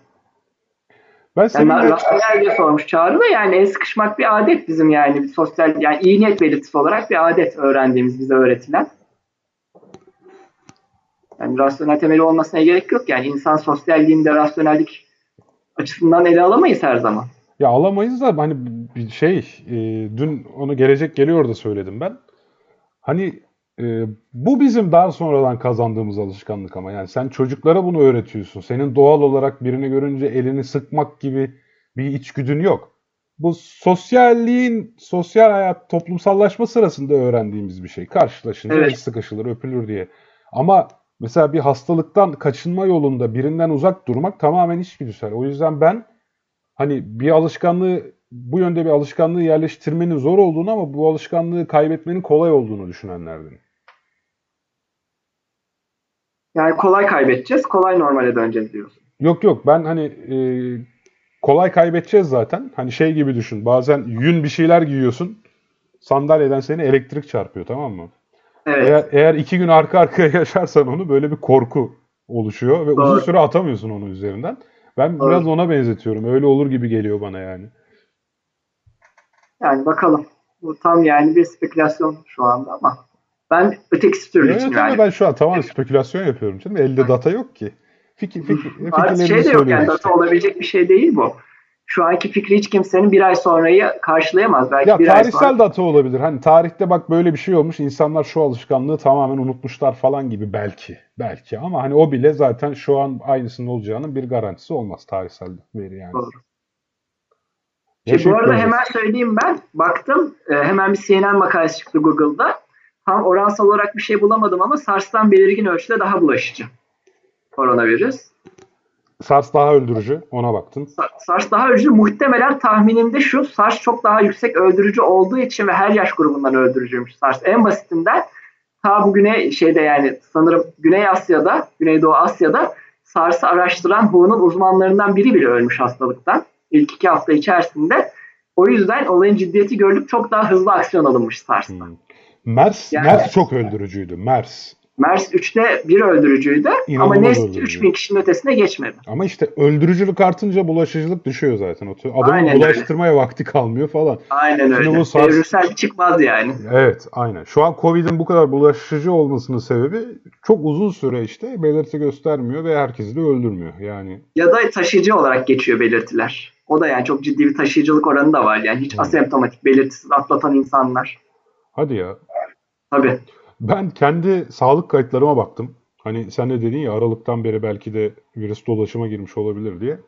Ben yani seninle rasyonel diye sormuş Çağrı da yani el sıkışmak bir adet bizim yani bir sosyal yani iyi niyet belirtisi olarak bir adet öğrendiğimiz bize öğretilen. Yani rasyonel temeli olmasına gerek yok. Yani insan sosyalliğinde rasyonellik açısından ele alamayız her zaman. Ya alamayız da hani bir şey e, dün onu gelecek geliyor da söyledim ben. Hani e, bu bizim daha sonradan kazandığımız alışkanlık ama yani sen çocuklara bunu öğretiyorsun. Senin doğal olarak birini görünce elini sıkmak gibi bir içgüdün yok. Bu sosyalliğin, sosyal hayat, toplumsallaşma sırasında öğrendiğimiz bir şey. Karşılaşınca Evet. el sıkışılır, öpülür diye. Ama mesela bir hastalıktan kaçınma yolunda birinden uzak durmak tamamen içgüdüsel. O yüzden ben hani bir alışkanlığı bu yönde bir alışkanlığı yerleştirmenin zor olduğunu ama bu alışkanlığı kaybetmenin kolay olduğunu düşünenlerden. Yani kolay kaybedeceğiz, kolay normale döneceğiz diyorsun. Yok yok ben hani e, kolay kaybedeceğiz zaten. Hani şey gibi düşün. Bazen yün bir şeyler giyiyorsun. Sandalyeden seni elektrik çarpıyor tamam mı? Evet. Eğer, eğer iki gün arka arkaya yaşarsan onu böyle bir korku oluşuyor ve Doğru. uzun süre atamıyorsun onun üzerinden. Ben Doğru. biraz ona benzetiyorum. Öyle olur gibi geliyor bana yani. Yani bakalım. Bu tam yani bir spekülasyon şu anda ama ben öteki türlü Evet için yani. ben şu an tamamen spekülasyon yapıyorum canım. Elde data yok ki. Fikir, fikir, Artık fikirlerimizi şey de yok yani data işte. olabilecek bir şey değil bu. Şu anki fikri hiç kimsenin bir ay sonrayı karşılayamaz. Belki Ya bir ay tarihsel sonra. data olabilir. Hani tarihte bak böyle bir şey olmuş. insanlar şu alışkanlığı tamamen unutmuşlar falan gibi belki. Belki ama hani o bile zaten şu an aynısının olacağının bir garantisi olmaz tarihsel veri yani. Doğru. Şey, bu arada hemen söyleyeyim ben. Baktım e, hemen bir CNN makalesi çıktı Google'da. Tam oransal olarak bir şey bulamadım ama SARS'tan belirgin ölçüde daha bulaşıcı. Koronavirüs. SARS daha öldürücü. Ona baktın. Sa- SARS daha öldürücü. Muhtemelen tahminimde şu. SARS çok daha yüksek öldürücü olduğu için ve her yaş grubundan öldürücüymüş SARS. En basitinden ta bugüne şeyde yani sanırım Güney Asya'da, Güneydoğu Asya'da SARS'ı araştıran WHO'nun uzmanlarından biri bile ölmüş hastalıktan. İlk iki hafta içerisinde. O yüzden olayın ciddiyeti görülüp çok daha hızlı aksiyon alınmış SARS'ta. Hmm. MERS, Yani- MERS çok öldürücüydü. MERS. MERS 3'te 1 öldürücüydü ama İnanılmaz NEST öldürücü. 3000 kişinin ötesine geçmedi. Ama işte öldürücülük artınca bulaşıcılık düşüyor zaten. Adamın Aynen öyle. bulaştırmaya vakti kalmıyor falan. Aynen Şimdi öyle. bu SARS- Evrimsel bir çıkmaz yani. Evet, aynen. Şu an Covid'in bu kadar bulaşıcı olmasının sebebi çok uzun süre işte belirti göstermiyor ve herkesi de öldürmüyor. Yani Ya da taşıyıcı olarak geçiyor belirtiler. O da yani çok ciddi bir taşıyıcılık oranı da var. Yani hiç Hmm. asemptomatik belirtisiz atlatan insanlar. hadi ya. Tabii. Ben kendi sağlık kayıtlarıma baktım. Hani sen de dedin ya Aralık'tan beri belki de virüs dolaşıma girmiş olabilir diye.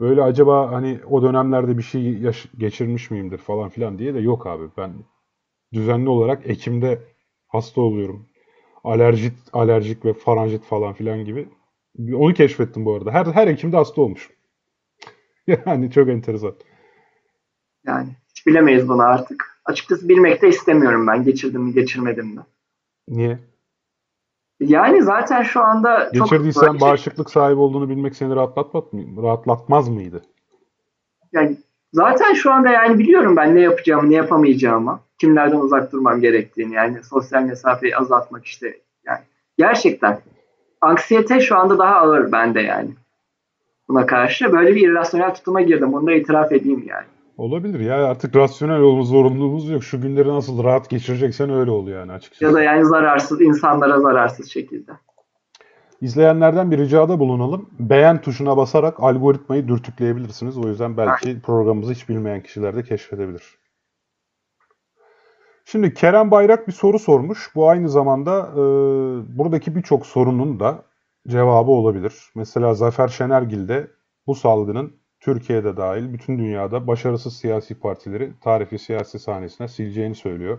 Böyle acaba hani o dönemlerde bir şey yaş- geçirmiş miyimdir falan filan diye de yok abi. Ben düzenli olarak Ekim'de hasta oluyorum. Alerjit, alerjik ve faranjit falan filan gibi. Onu keşfettim bu arada. Her her Ekim'de hasta olmuşum. Yani çok enteresan. Yani hiç bilemeyiz bunu artık. Açıkçası bilmek de istemiyorum ben. Geçirdim mi geçirmedim mi. Niye? Yani zaten şu anda çok Geçirdiysen şey- bağışıklık sahibi olduğunu bilmek seni rahatlatmaz, mı, rahatlatmaz mıydı? yani zaten şu anda yani biliyorum ben ne yapacağımı, ne yapamayacağımı, kimlerden uzak durmam gerektiğini yani sosyal mesafeyi azaltmak işte yani gerçekten anksiyete şu anda daha ağır bende yani. Buna karşı böyle bir irrasyonel tutuma girdim. Bunu da itiraf edeyim yani. Olabilir ya artık rasyonel olma zorunluluğumuz yok. Şu günleri nasıl rahat geçireceksen öyle ol yani açıkçası. Ya da yani zararsız, insanlara zararsız şekilde. İzleyenlerden bir ricada bulunalım. Beğen tuşuna basarak algoritmayı dürtükleyebilirsiniz. O yüzden belki programımızı hiç bilmeyen kişiler de keşfedebilir. Şimdi Kerem Bayrak bir soru sormuş. Bu aynı zamanda e, buradaki birçok sorunun da cevabı olabilir. Mesela Zafer Şenergil de bu salgının Türkiye'de dahil bütün dünyada başarısız siyasi partileri tarihi siyasi sahnesine sileceğini söylüyor.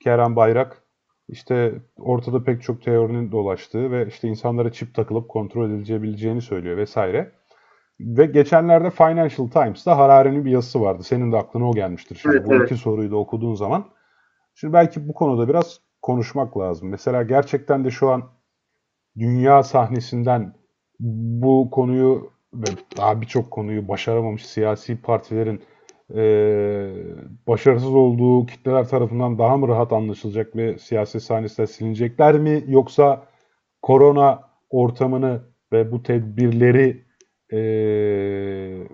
Kerem Bayrak işte ortada pek çok teorinin dolaştığı ve işte insanlara çip takılıp kontrol edilebileceğini söylüyor vesaire. Ve geçenlerde Financial Times'ta Harari'nin bir yazısı vardı. Senin de aklına o gelmiştir şimdi. Evet, bu evet. iki soruyu da okuduğun zaman. Şimdi belki bu konuda biraz konuşmak lazım. Mesela gerçekten de şu an dünya sahnesinden bu konuyu daha birçok konuyu başaramamış siyasi partilerin eee, başarısız olduğu kitleler tarafından daha mı rahat anlaşılacak ve siyasi sahnesinden silinecekler mi? Yoksa korona ortamını ve bu tedbirleri eee,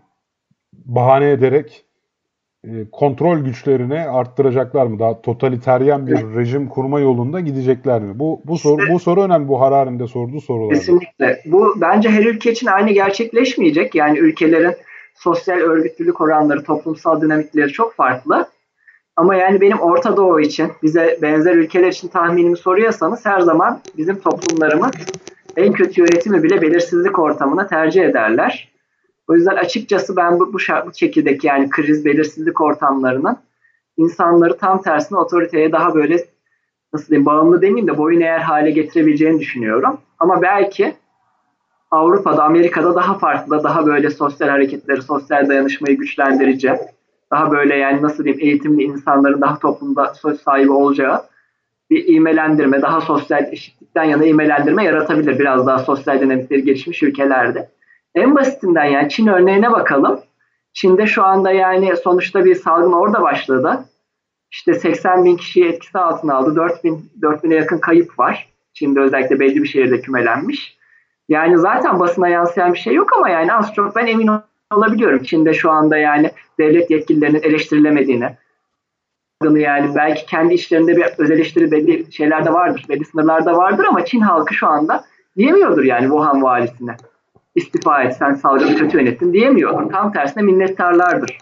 bahane ederek e, kontrol güçlerini arttıracaklar mı? Daha totaliteryen bir rejim kurma yolunda gidecekler mi? Bu bu soru bu soru önemli. Bu Harari'nin de sorduğu sorular. Kesinlikle. Bu bence her ülke için aynı gerçekleşmeyecek. Yani ülkelerin sosyal örgütlülük oranları, toplumsal dinamikleri çok farklı. Ama yani benim Orta Doğu için, bize benzer ülkeler için tahminimi soruyorsanız her zaman bizim toplumlarımız en kötü yönetimi bile belirsizlik ortamına tercih ederler. O yüzden açıkçası ben bu, bu, şekildeki yani kriz, belirsizlik ortamlarının insanları tam tersine otoriteye daha böyle nasıl diyeyim bağımlı demeyeyim de boyun eğer hale getirebileceğini düşünüyorum. Ama belki Avrupa'da, Amerika'da daha farklı, daha böyle sosyal hareketleri, sosyal dayanışmayı güçlendirici, daha böyle yani nasıl diyeyim eğitimli insanların daha toplumda söz sahibi olacağı bir imelendirme, daha sosyal eşitlikten yana imelendirme yaratabilir biraz daha sosyal dinamikleri gelişmiş ülkelerde. En basitinden yani Çin örneğine bakalım. Çin'de şu anda yani sonuçta bir salgın orada başladı. İşte 80 bin kişiyi etkisi altına aldı. 4 bin, 4 bine yakın kayıp var. Çin'de özellikle belli bir şehirde kümelenmiş. Yani zaten basına yansıyan bir şey yok ama yani az çok ben emin olabiliyorum. Çin'de şu anda yani devlet yetkililerinin eleştirilemediğini, yani belki kendi işlerinde bir öz eleştiri belli şeylerde vardır, belli sınırlarda vardır ama Çin halkı şu anda diyemiyordur yani Wuhan valisine. İstifa et, sen salgını kötü yönettin diyemiyordur. Tam tersine minnettarlardır.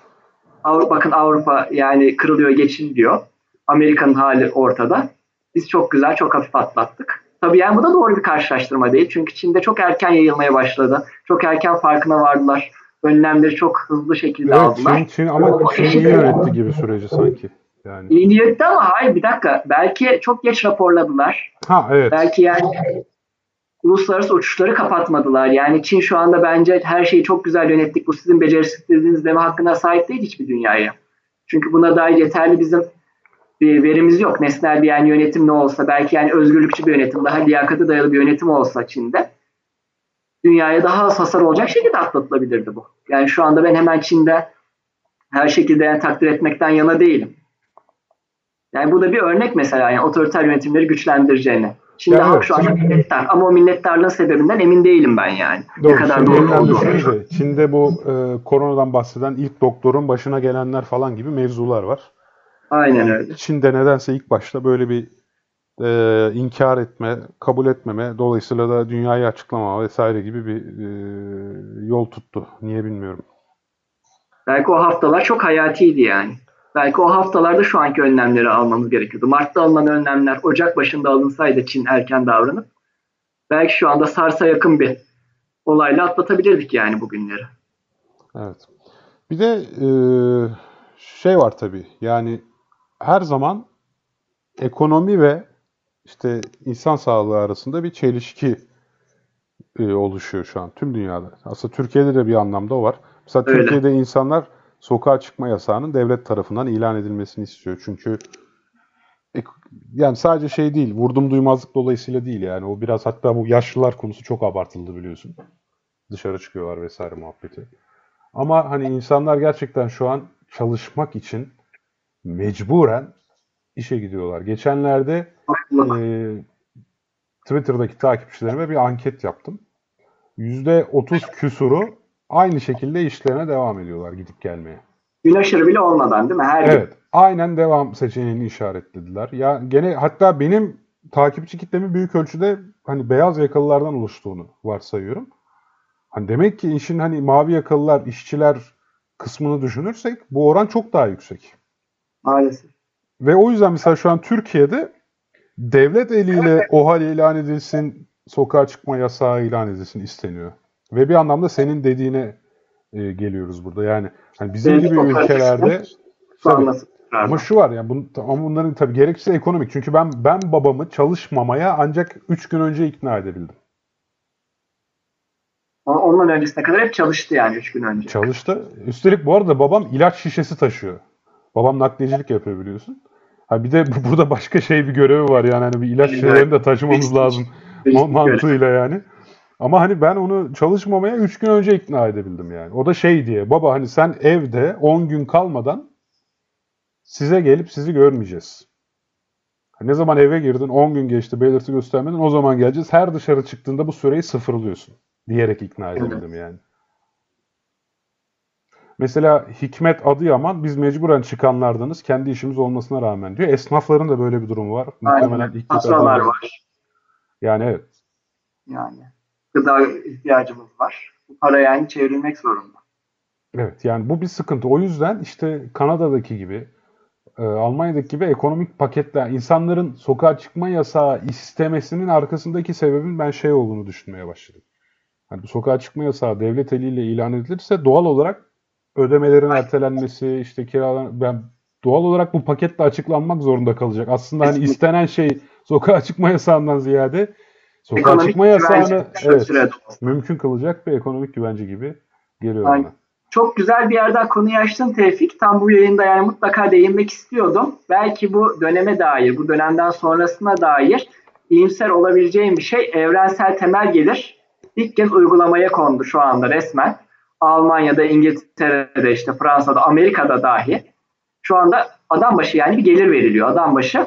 Avrupa, bakın Avrupa yani kırılıyor geçin diyor. Amerika'nın hali ortada. Biz çok güzel, çok hafif atlattık. Tabii yani bu da doğru bir karşılaştırma değil. Çünkü Çin'de çok erken yayılmaya başladı. Çok erken farkına vardılar. Önlemleri çok hızlı şekilde evet, aldılar. Çin, Çin ama Çin iyi yönetti gibi süreci sanki. Yani. İyi niyetli ama hayır bir dakika. Belki çok geç raporladılar. Ha evet. Belki yani uluslararası uçuşları kapatmadılar. Yani Çin şu anda bence her şeyi çok güzel yönettik. Bu sizin becerisizliğiniz deme hakkına sahip değil hiçbir dünyaya. Çünkü buna dair yeterli bizim bir verimiz yok. Nesnel bir yani yönetim ne olsa belki yani özgürlükçü bir yönetim, daha liyakate dayalı bir yönetim olsa Çin'de dünyaya daha az hasar olacak şekilde atlatılabilirdi bu. Yani şu anda ben hemen Çin'de her şekilde yani takdir etmekten yana değilim. Yani bu da bir örnek mesela yani otoriter yönetimleri güçlendireceğini. Çin'de Yani halk evet, şu anda minnettar ama o minnettarlığın sebebinden emin değilim ben yani. Doğru. ne kadar Şimdi doğru yeniden olduğu. düşününce Çin'de bu e, koronadan bahseden ilk doktorun başına gelenler falan gibi mevzular var. Aynen öyle. Çin'de nedense ilk başta böyle bir e, inkar etme, kabul etmeme, dolayısıyla da dünyayı açıklamama vesaire gibi bir e, yol tuttu. Niye bilmiyorum. Belki o haftalar çok hayatiydi yani. Belki o haftalarda şu anki önlemleri almamız gerekiyordu. Mart'ta alınan önlemler Ocak başında alınsaydı Çin erken davranıp belki şu anda SARS'a yakın bir olayla atlatabilirdik yani bugünleri. Evet. Bir de e, şey var tabii. Yani her zaman ekonomi ve işte insan sağlığı arasında bir çelişki e, oluşuyor şu an tüm dünyada. Aslında Türkiye'de de bir anlamda o var. Mesela Öyle. Türkiye'de insanlar sokağa çıkma yasağının devlet tarafından ilan edilmesini istiyor. Çünkü ek- yani sadece şey değil, vurdum duymazlık dolayısıyla değil yani. O biraz hatta bu yaşlılar konusu çok abartıldı biliyorsun. Dışarı çıkıyorlar vesaire muhabbeti. Ama hani insanlar gerçekten şu an çalışmak için mecburen işe gidiyorlar. Geçenlerde e, Twitter'daki takipçilerime bir anket yaptım. %30 küsuru aynı şekilde işlerine devam ediyorlar gidip gelmeye. Gün aşırı bile olmadan değil mi? Her gün. Evet, aynen devam seçeneğini işaretlediler. Ya gene hatta benim takipçi kitlemin büyük ölçüde hani beyaz yakalılardan oluştuğunu varsayıyorum. Hani demek ki işin hani mavi yakalılar, işçiler kısmını düşünürsek bu oran çok daha yüksek. Maalesef. Ve o yüzden mesela şu an Türkiye'de devlet eliyle OHAL ilan edilsin, sokağa çıkma yasağı ilan edilsin isteniyor. Ve bir anlamda senin dediğine e, geliyoruz burada. Yani hani bizim Devlet gibi ülkelerde tabii, ama şu var yani bun, ama bunların tabii gerekçesi ekonomik. Çünkü ben ben babamı çalışmamaya ancak 3 gün önce ikna edebildim. Ondan öncesine kadar hep çalıştı yani 3 gün önce. Çalıştı. Üstelik bu arada babam ilaç şişesi taşıyor. Babam nakliyecilik yapıyor biliyorsun. Ha bir de bu- burada başka şey bir görevi var yani hani bir ilaç şişelerini de taşımamız lazım ma- mantığıyla yani. Ama hani ben onu çalışmamaya 3 gün önce ikna edebildim yani. O da şey diye baba hani sen evde 10 gün kalmadan size gelip sizi görmeyeceğiz. Ha, Ne zaman eve girdin 10 gün geçti belirti göstermeden o zaman geleceğiz. Her dışarı çıktığında bu süreyi sıfırlıyorsun diyerek ikna edebildim yani. Mesela Hikmet Adıyaman biz mecburen çıkanlardanız kendi işimiz olmasına rağmen diyor. Esnafların da böyle bir durumu var. Muhtemelen Aynen. Hikmet Faturalar Adıyaman- var. Yani evet. Yani gıda ihtiyacımız var. Bu para yani çevrilmek zorunda. Evet yani bu bir sıkıntı. O yüzden işte Kanada'daki gibi, e, Almanya'daki gibi ekonomik paketler, insanların sokağa çıkma yasağı istemesinin arkasındaki sebebin ben şey olduğunu düşünmeye başladım. Hani bu sokağa çıkma yasağı devlet eliyle ilan edilirse doğal olarak ödemelerin ertelenmesi, işte kiralar, ben doğal olarak bu paketle açıklanmak zorunda kalacak. Aslında hani istenen şey sokağa çıkma yasağından ziyade Sokağa Ekonomik çıkma yasağını evet, mümkün kılacak bir ekonomik güvence gibi geliyor Aynen. bana. Çok güzel bir yerden konuyu açtın Tevfik. Tam bu yayında yani mutlaka değinmek istiyordum. Belki bu döneme dair, bu dönemden sonrasına dair iyimser olabileceğim bir şey evrensel temel gelir. İlk kez uygulamaya kondu şu anda resmen. Almanya'da, İngiltere'de, işte Fransa'da, Amerika'da dahi. Şu anda adam başı yani bir gelir veriliyor. Adam başı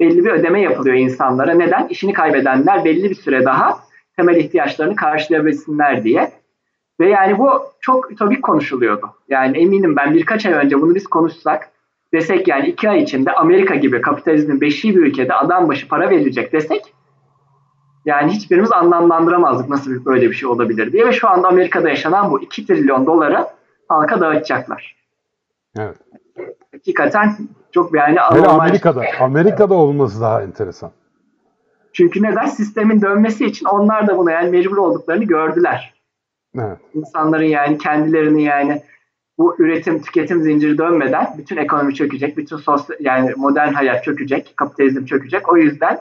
belli bir ödeme yapılıyor insanlara. Neden? İşini kaybedenler belli bir süre daha temel ihtiyaçlarını karşılayabilsinler diye. Ve yani bu çok ütopik konuşuluyordu. Yani eminim ben birkaç ay önce bunu biz konuşsak desek yani iki ay içinde Amerika gibi kapitalizmin beşiği bir ülkede adam başı para verilecek desek yani hiçbirimiz anlamlandıramazdık nasıl böyle bir şey olabilir diye. Ve şu anda Amerika'da yaşanan bu 2 trilyon doları halka dağıtacaklar. Evet. Hakikaten çok yani anormal. Amerika'da, Amerika'da olması daha enteresan. Çünkü neden? Sistemin dönmesi için onlar da buna yani mecbur olduklarını gördüler. Evet. insanların yani kendilerini yani bu üretim tüketim zinciri dönmeden bütün ekonomi çökecek, bütün sosyal yani modern hayat çökecek, kapitalizm çökecek. O yüzden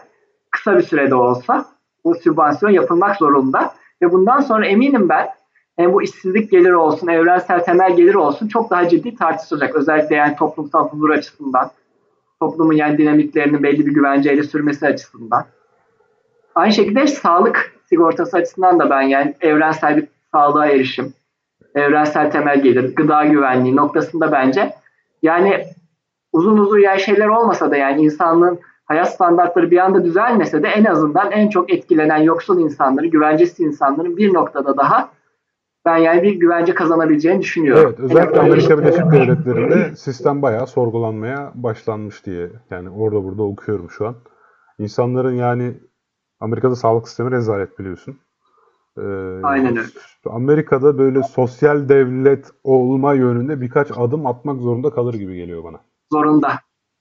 kısa bir sürede olsa bu sübvansiyon yapılmak zorunda ve bundan sonra eminim ben hem bu işsizlik geliri olsun, evrensel temel gelir olsun çok daha ciddi tartışılacak. Özellikle yani toplumsal huzur açısından, toplumun yani dinamiklerinin belli bir güvenceyle sürmesi açısından. Aynı şekilde sağlık sigortası açısından da ben yani evrensel bir sağlığa erişim, evrensel temel gelir, gıda güvenliği noktasında bence yani uzun uzun yani şeyler olmasa da yani insanlığın hayat standartları bir anda düzelmese de en azından en çok etkilenen yoksul insanları, güvencesiz insanların bir noktada daha ben yani bir güvence kazanabileceğini düşünüyorum. Evet, özellikle Amerika Birleşik Devletleri'nde sistem bayağı sorgulanmaya başlanmış diye. Yani orada burada okuyorum şu an. İnsanların yani Amerika'da sağlık sistemi rezalet biliyorsun. Ee, Aynen öyle. Amerika'da böyle sosyal devlet olma yönünde birkaç adım atmak zorunda kalır gibi geliyor bana. Zorunda.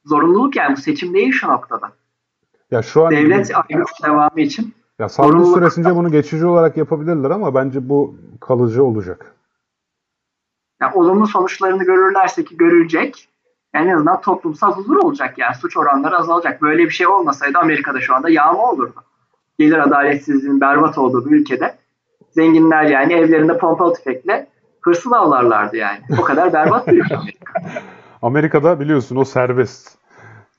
Zorunluluk yani bu seçim değil şu noktada. Ya şu an Devlet ayrılık devamı için ya zorunluluk- süresince bunu geçici olarak yapabilirler ama bence bu kalıcı olacak. yani olumlu sonuçlarını görürlerse ki görülecek. Yani en azından toplumsal huzur olacak yani suç oranları azalacak. Böyle bir şey olmasaydı Amerika'da şu anda yağma olurdu. Gelir adaletsizliğinin berbat olduğu bir ülkede zenginler yani evlerinde pompalı tüfekle hırsız avlarlardı yani. O kadar berbat bir ülke Amerika. Amerika'da biliyorsun o serbest.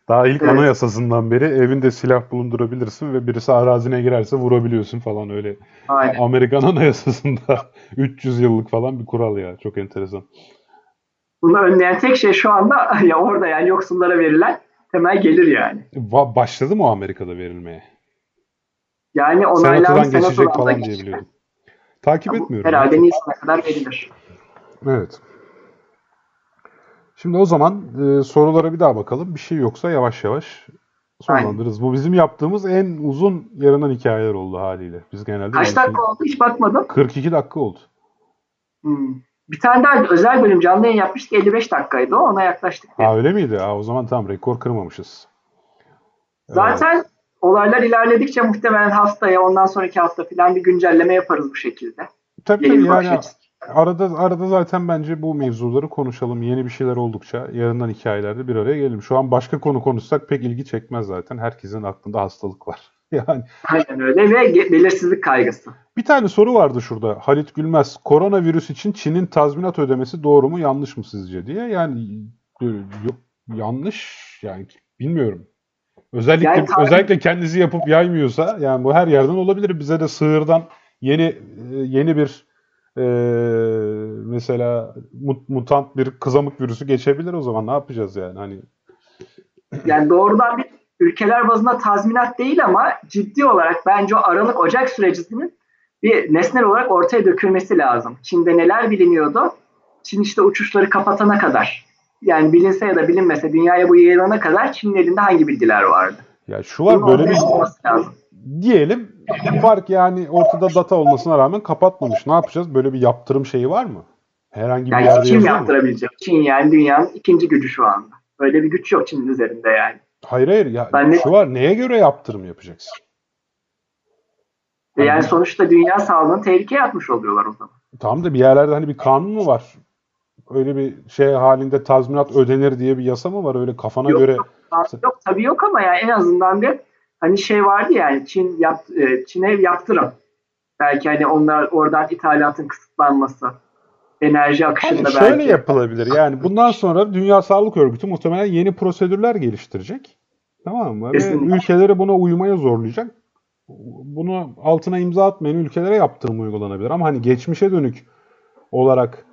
Daha ilk Evet. anayasasından beri evinde silah bulundurabilirsin ve birisi arazine girerse vurabiliyorsun falan öyle. Aynen. Amerikan anayasasında 300 yıllık falan bir kural ya. Çok enteresan. Bunu önleyen tek şey şu anda ya orada yani yoksullara verilen temel gelir yani. Va- başladı mı o Amerika'da verilmeye? Yani onaylanmış Senatodan geçecek falan diye biliyordum. Takip Bu etmiyorum. Herhalde ya. Nisan'a kadar verilir. Evet. Şimdi o zaman e, sorulara bir daha bakalım. Bir şey yoksa yavaş yavaş sonlandırırız. Bu bizim yaptığımız en uzun yarından hikayeler oldu haliyle. Biz genelde Kaç dakika oldu hiç bakmadım. 42 dakika oldu. Hmm. Bir tane daha özel bölüm canlı yayın yapmıştık 55 dakikaydı o ona yaklaştık. Ha öyle miydi? Ha, o zaman tam rekor kırmamışız. Zaten olaylar ilerledikçe muhtemelen haftaya ondan sonraki hafta falan bir güncelleme yaparız bu şekilde. Tabii bakış yani. Arada arada zaten bence bu mevzuları konuşalım. Yeni bir şeyler oldukça yarından hikayelerde bir araya gelelim. Şu an başka konu konuşsak pek ilgi çekmez zaten. Herkesin aklında hastalık var. Yani Aynen öyle ve belirsizlik kaygısı. bir tane soru vardı şurada. Halit Gülmez, koronavirüs için Çin'in tazminat ödemesi doğru mu yanlış mı sizce diye. Yani e, yok, yanlış yani bilmiyorum. Özellikle Yani tabii- özellikle kendisi yapıp yaymıyorsa yani bu her yerden olabilir. Bize de sığırdan yeni e, yeni bir e, mesela mut- mutant bir kızamık virüsü geçebilir o zaman ne yapacağız yani hani Yani doğrudan bir ülkeler bazında tazminat değil ama ciddi olarak bence o Aralık-Ocak sürecinin bir nesnel olarak ortaya dökülmesi lazım. Çin'de neler biliniyordu? Çin işte uçuşları kapatana kadar yani bilinse ya da bilinmese dünyaya bu yayılana kadar Çin'in elinde hangi bilgiler vardı? ya şu var Bunun böyle bir diyelim fark yani ortada data olmasına rağmen kapatmamış. Ne yapacağız? Böyle bir yaptırım şeyi var mı? Herhangi bir Yani yerde mu? yaptırabilecek? Çin yani dünyanın ikinci gücü şu anda. Böyle bir güç yok Çin'in üzerinde yani. Hayır hayır ya Ben şu var neye göre yaptırım yapacaksın? Ve yani sonuçta dünya sağlığını tehlikeye atmış oluyorlar o zaman. Tamam da bir yerlerde hani bir kanun mu var? Öyle bir şey halinde tazminat ödenir diye bir yasa mı var? Öyle kafana Yok, göre yok, yok tabii yok ama yani en azından bir hani şey vardı ya yani Çin yap, e, Çin'e yaptırım. Belki hani onlar oradan ithalatın kısıtlanması. Enerji akışında Hani şöyle belki. yapılabilir. Yani bundan sonra Dünya Sağlık Örgütü muhtemelen yeni prosedürler geliştirecek. Tamam mı? Ve Kesinlikle. ülkeleri buna uymaya zorlayacak. Bunu altına imza atmayan ülkelere yaptırım uygulanabilir. Ama hani geçmişe dönük olarak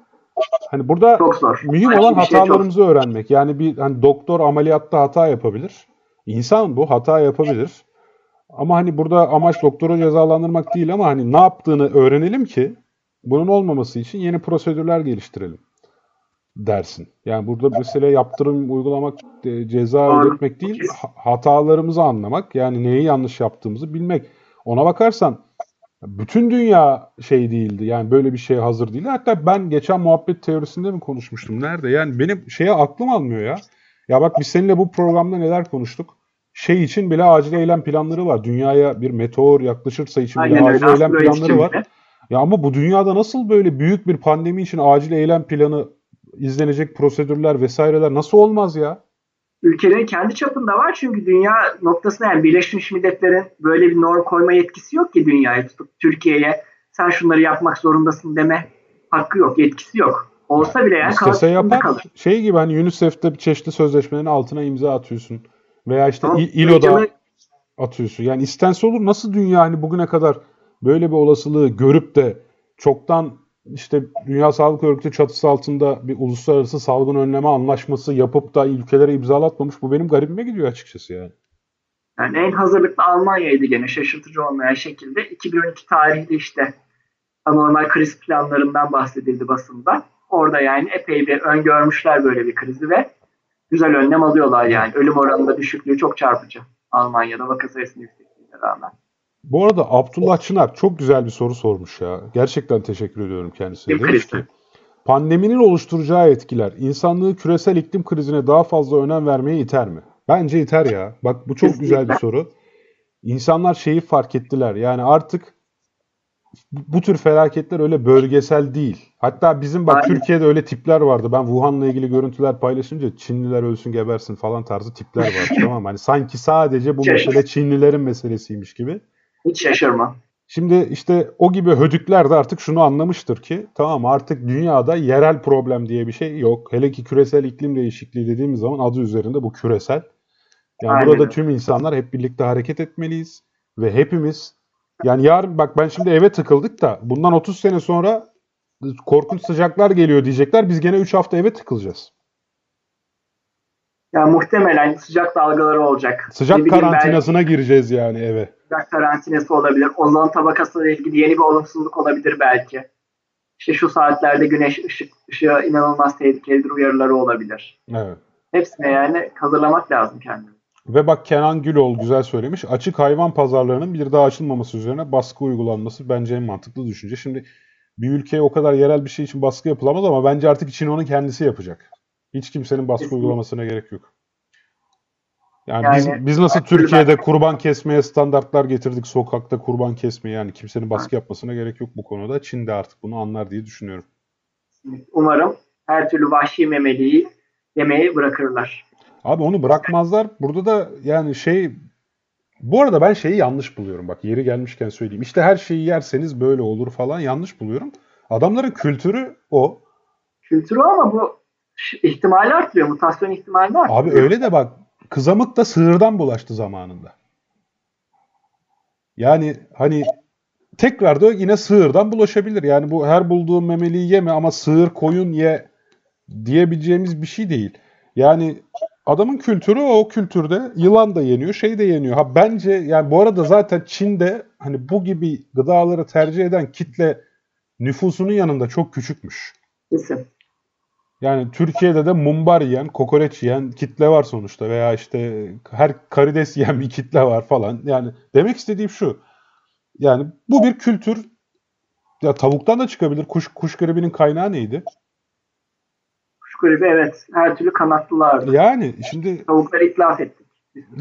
hani burada mühim olan şey hatalarımızı öğrenmek. Yani bir hani doktor ameliyatta hata yapabilir. İnsan bu hata yapabilir. Ama hani burada amaç doktoru cezalandırmak değil ama hani ne yaptığını öğrenelim ki bunun olmaması için yeni prosedürler geliştirelim dersin. Yani burada mesele yaptırım uygulamak, e, ceza Doğru. ödetmek değil, ha- hatalarımızı anlamak, yani neyi yanlış yaptığımızı bilmek. Ona bakarsan bütün dünya şey değildi. Yani böyle bir şeye hazır değil. Hatta ben geçen muhabbet teorisinde mi konuşmuştum? Nerede? Yani benim şeye aklım almıyor ya. Ya bak biz seninle bu programda neler konuştuk? Şey için bile acil eylem planları var. Dünyaya bir meteor yaklaşırsa için bile Aynen acil eylem planları var. etkili. Ya ama bu dünyada nasıl böyle büyük bir pandemi için acil eylem planı izlenecek prosedürler vesaireler nasıl olmaz ya? ülkelerin kendi çapında var çünkü dünya noktasında yani Birleşmiş Milletler'in böyle bir norm koyma yetkisi yok ki dünyaya tutup Türkiye'ye sen şunları yapmak zorundasın deme hakkı yok, yetkisi yok. Olsa bile yani İstese yapar. kalır. Şey gibi hani UNICEF'te çeşitli sözleşmelerin altına imza atıyorsun. Veya işte Tamam. ILO'da Ülkeler- atıyorsun. Yani istense olur. Nasıl dünya hani bugüne kadar böyle bir olasılığı görüp de çoktan işte Dünya Sağlık Örgütü çatısı altında bir uluslararası salgın önleme anlaşması yapıp da ülkelere imzalatmamış. Bu benim garibime gidiyor açıkçası yani. Yani en hazırlıklı Almanya'ydı gene şaşırtıcı olmayan şekilde. 2012 tarihli işte anormal kriz planlarından bahsedildi basında. Orada yani epey bir öngörmüşler böyle bir krizi ve güzel önlem alıyorlar yani. Ölüm oranında düşüklüğü çok çarpıcı. Almanya'da vaka sayısının yüksekliğine rağmen. Bu arada Abdullah Çınar çok güzel bir soru sormuş ya. Gerçekten teşekkür ediyorum kendisine. İklim Demiş krizi. ki pandeminin oluşturacağı etkiler insanlığı küresel iklim krizine daha fazla önem vermeye iter mi? Bence iter ya. Bak bu çok Kesinlikle. güzel bir soru. İnsanlar şeyi fark ettiler. Yani artık bu tür felaketler öyle bölgesel değil. Hatta bizim bak Aynen. Türkiye'de öyle tipler vardı. Ben Wuhan'la ilgili görüntüler paylaşınca Çinliler ölsün gebersin falan tarzı tipler vardı. tamam mı? Hani sanki sadece bu Şey- mesele Çinlilerin meselesiymiş gibi. Hiç şaşırma. Şimdi işte o gibi hödükler de artık şunu anlamıştır ki tamam artık dünyada yerel problem diye bir şey yok. Hele ki küresel iklim değişikliği dediğimiz zaman adı üzerinde bu küresel. Yani Aynen burada tüm insanlar hep birlikte hareket etmeliyiz ve hepimiz yani yarın bak ben şimdi eve tıkıldık da bundan 30 sene sonra korkunç sıcaklar geliyor diyecekler. Biz gene 3 hafta eve tıkılacağız. Yani muhtemelen sıcak dalgaları olacak. Sıcak Ne bileyim, belki karantinasına gireceğiz yani eve. sıcak karantinası olabilir. Ozon tabakası ile ilgili yeni bir olumsuzluk olabilir belki. İşte şu saatlerde güneş ışık, ışığı inanılmaz tehlikelidir uyarıları olabilir. Evet. Hepsine yani hazırlamak lazım kendini. Ve bak Kenan Gülol güzel söylemiş. Açık hayvan pazarlarının bir daha açılmaması üzerine baskı uygulanması bence en mantıklı düşünce. Şimdi bir ülkeye o kadar yerel bir şey için baskı yapılamaz ama bence artık Çin onu kendisi yapacak. Hiç kimsenin baskı Kesinlikle. uygulamasına gerek yok. Yani, Yani biz, biz nasıl Türkiye'de kurban kesmeye standartlar getirdik sokakta kurban kesmeye yani kimsenin baskı yapmasına gerek yok bu konuda. Çin de artık bunu anlar diye düşünüyorum. Umarım her türlü vahşi memeliği yemeği bırakırlar. Abi onu bırakmazlar. Burada da yani şey bu arada ben şeyi yanlış buluyorum. Bak yeri gelmişken söyleyeyim. İşte her şeyi yerseniz böyle olur falan yanlış buluyorum. Adamların kültürü o. Kültürü ama bu ihtimali artırıyor. Mutasyon ihtimali artırıyor. Abi öyle de bak kızamık da sığırdan bulaştı zamanında. Yani hani tekrar da yine sığırdan bulaşabilir. Yani bu her bulduğun memeliyi yeme ama sığır koyun ye diyebileceğimiz bir şey değil. Yani adamın kültürü o kültürde yılan da yeniyor, şey de yeniyor. Ha bence yani bu arada zaten Çin'de hani bu gibi gıdaları tercih eden kitle nüfusunun yanında çok küçükmüş. Kesin. Yani Türkiye'de de mumbar yiyen, kokoreç yiyen kitle var sonuçta veya işte her karides yiyen bir kitle var falan. Yani demek istediğim şu. Yani bu bir kültür. Ya tavuktan da çıkabilir. Kuş kuş gribinin kaynağı neydi? Gribi evet. Her türlü kanatlılardı. Yani şimdi Tavukları itlaf ettik.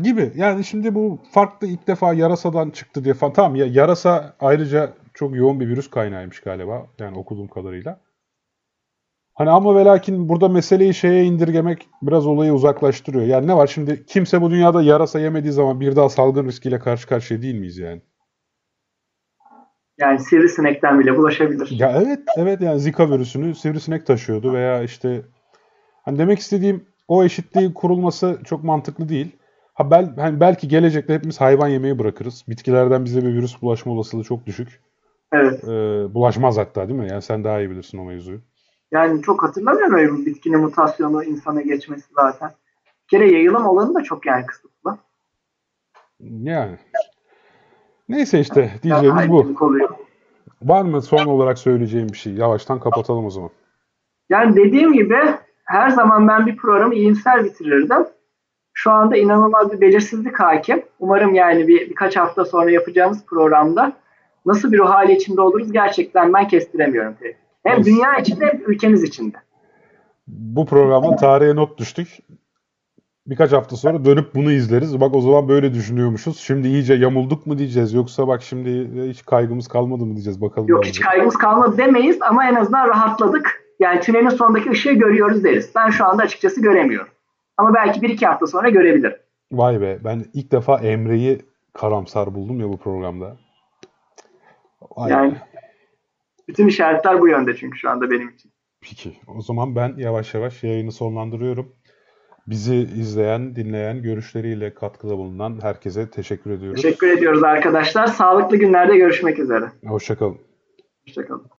gibi. Yani şimdi bu farklı ilk defa yarasadan çıktı diye falan. Tamam ya yarasa ayrıca çok yoğun bir virüs kaynağıymış galiba. Yani okuduğum kadarıyla. Hani ama ve lakin burada meseleyi şeye indirgemek biraz olayı uzaklaştırıyor. Yani ne var şimdi kimse bu dünyada yarasa yemediği zaman bir daha salgın riskiyle karşı karşıya değil miyiz yani? Yani sivrisinekten bile bulaşabilir. Ya evet, evet yani Zika virüsünü sivrisinek taşıyordu veya işte hani demek istediğim o eşitliğin kurulması çok mantıklı değil. Ha bel, hani belki gelecekte hepimiz hayvan yemeyi bırakırız. Bitkilerden bize bir virüs bulaşma olasılığı çok düşük. Evet. Ee, bulaşmaz hatta değil mi? Yani sen daha iyi bilirsin o mevzuyu. Yani çok hatırlamıyorum öyle bir bitkinin mutasyonu insana geçmesi zaten. Bir kere yayılım olanı da çok yani kısıtlı. Yani. Neyse işte diyeceğimiz bu. oluyor. Var mı son olarak söyleyeceğim bir şey? Yavaştan kapatalım o zaman. Yani dediğim gibi her zaman ben bir programı iyimser bitirirdim. Şu anda inanılmaz bir belirsizlik hakim. Umarım yani bir birkaç hafta sonra yapacağımız programda nasıl bir ruh hali içinde oluruz gerçekten ben kestiremiyorum. Hem Evet. dünya içinde hem ülkemiz içinde. Bu programda tarihe not düştük. Birkaç hafta sonra dönüp bunu izleriz. Bak o zaman böyle düşünüyormuşuz. Şimdi iyice yamulduk mu diyeceğiz yoksa bak şimdi hiç kaygımız kalmadı mı diyeceğiz bakalım. Yok hiç kaygımız kalmadı demeyiz ama en azından rahatladık. Yani tünelin sonundaki ışığı görüyoruz deriz. Ben şu anda açıkçası göremiyorum. Ama belki bir iki hafta sonra görebilirim. Vay be ben ilk defa Emre'yi karamsar buldum ya bu programda. Vay Yani be. bütün işaretler bu yönde çünkü şu anda benim için. Peki. O zaman ben yavaş yavaş yayını sonlandırıyorum. Bizi izleyen, dinleyen, görüşleriyle katkıda bulunan herkese teşekkür ediyoruz. Teşekkür ediyoruz arkadaşlar. Sağlıklı günlerde görüşmek üzere. Hoşçakalın. Hoşçakalın.